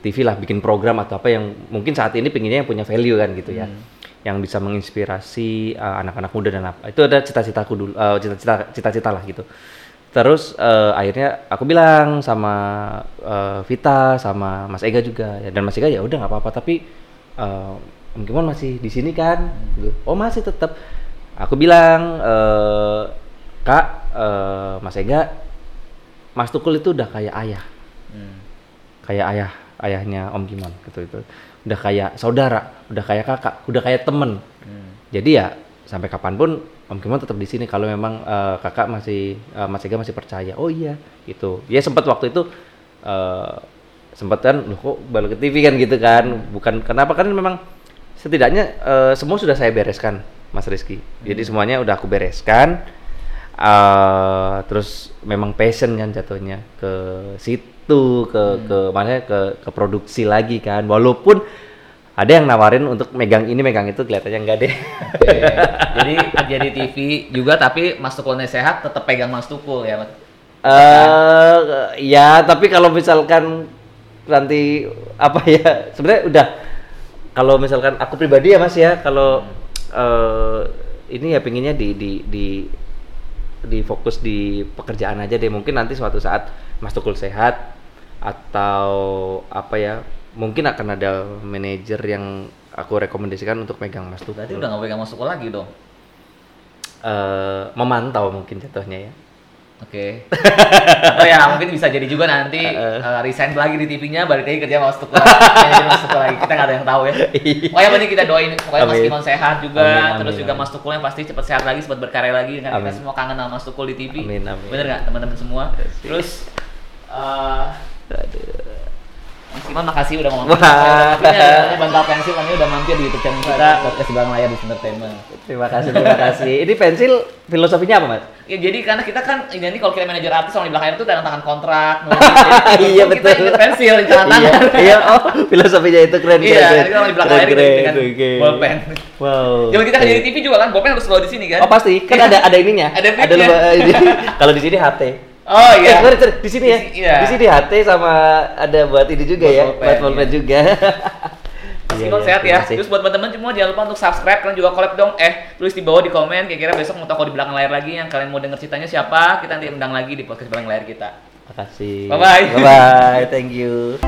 TV lah, bikin program atau apa yang mungkin saat ini pengennya yang punya value kan gitu ya. Yang bisa menginspirasi eh, anak-anak muda dan apa. Itu ada cita-citaku dulu, eh, cita-cita cita-cita lah gitu. Terus eh, akhirnya aku bilang sama eh, Vita sama Mas Ega juga ya dan Mas Ega ya udah nggak apa-apa tapi Om Kimon masih di sini kan? Gitu. Oh masih tetap. Aku bilang eh, Kak eh, Mas Ega Mas Tukul itu udah kayak ayah Hmm. kayak ayah ayahnya Om Kimon gitu itu udah kayak saudara udah kayak kakak udah kayak temen. Hmm. jadi ya sampai kapan pun Om Kimon tetap di sini kalau memang eh, kakak masih eh, Mas Ega masih percaya. Oh iya gitu. Ya sempat waktu itu eh sempat kan loh kok balik ke TV kan gitu kan. Bukan kenapa kan memang setidaknya eh, semua sudah saya bereskan Mas Rizky. Jadi semuanya udah aku bereskan eh terus memang passion kan jatuhnya ke situ ke ke mana ke ke produksi lagi kan walaupun ada yang nawarin untuk megang ini megang itu kelihatannya enggak deh Oke. Jadi jadi TV juga tapi Mas Tukulnya sehat tetap pegang Mas Tukul ya. Mas? eh ya tapi kalau misalkan nanti apa ya sebenarnya udah kalau misalkan aku pribadi ya mas ya kalau eh ini ya pinginnya di di di di fokus di pekerjaan aja deh. Mungkin nanti suatu saat Mas Tukul sehat atau apa ya mungkin akan ada manajer yang aku rekomendasikan untuk megang Mas Tukul. Berarti udah nggak pegang Mas Tukul lagi dong. Eh, memantau mungkin jatuhnya ya Oke. Atau ya mungkin bisa jadi juga nanti uh, resign lagi di TV-nya balik lagi kerja Mas Tukul. Manajer Mas Tukul lagi. Kita nggak ada yang tahu ya. Pokoknya penting kita doain pokoknya Mas. Kimon sehat juga, Amin, amin, terus juga amin. Mas Tukul yang pasti cepat sehat lagi, cepat berkarya lagi kan kita Amin. semua kangen sama Mas Tukul di TV. Amin, amin. Bener nggak teman-teman semua? Terus eh Mas Kimon makasih udah ngomong. Wah. Ini bantal pensil kan ini udah mampir di YouTube channel kita podcast belakang layar di Entertainment. terima kasih terima kasih ini pensil filosofinya apa mas Ya jadi karena kita kan ini kalau kita manajer artis sama di belakang itu tanda tangan kontrak. Jadi, Iya, kita betul. inget pensil di tangan iya, tangan. iya, oh filosofinya itu keren Iya, jadi kalau di belakang layar kita dengan oke. bolpen. Wow. Jadi kita kerja di TV juga kan, bolpen harus selalu di sini kan? Oh pasti, kan ada ada ininya. Ada ada ini. Kalau di sini HT. Oh Eh, iya. sorry, sorry, di sini ya. Di iya. Di sini HT sama ada buat ini juga Buat ya, buat bolpen iya. juga. Mas Iya, Kimon iya, sehat ya. Terus buat teman-teman semua jangan lupa untuk subscribe kalian juga collab dong. Eh, tulis di bawah di komen kira-kira besok mau tahu di belakang layar lagi yang kalian mau denger ceritanya siapa, kita nanti undang lagi di podcast belakang layar kita. Makasih. Bye-bye. Bye bye. Thank you.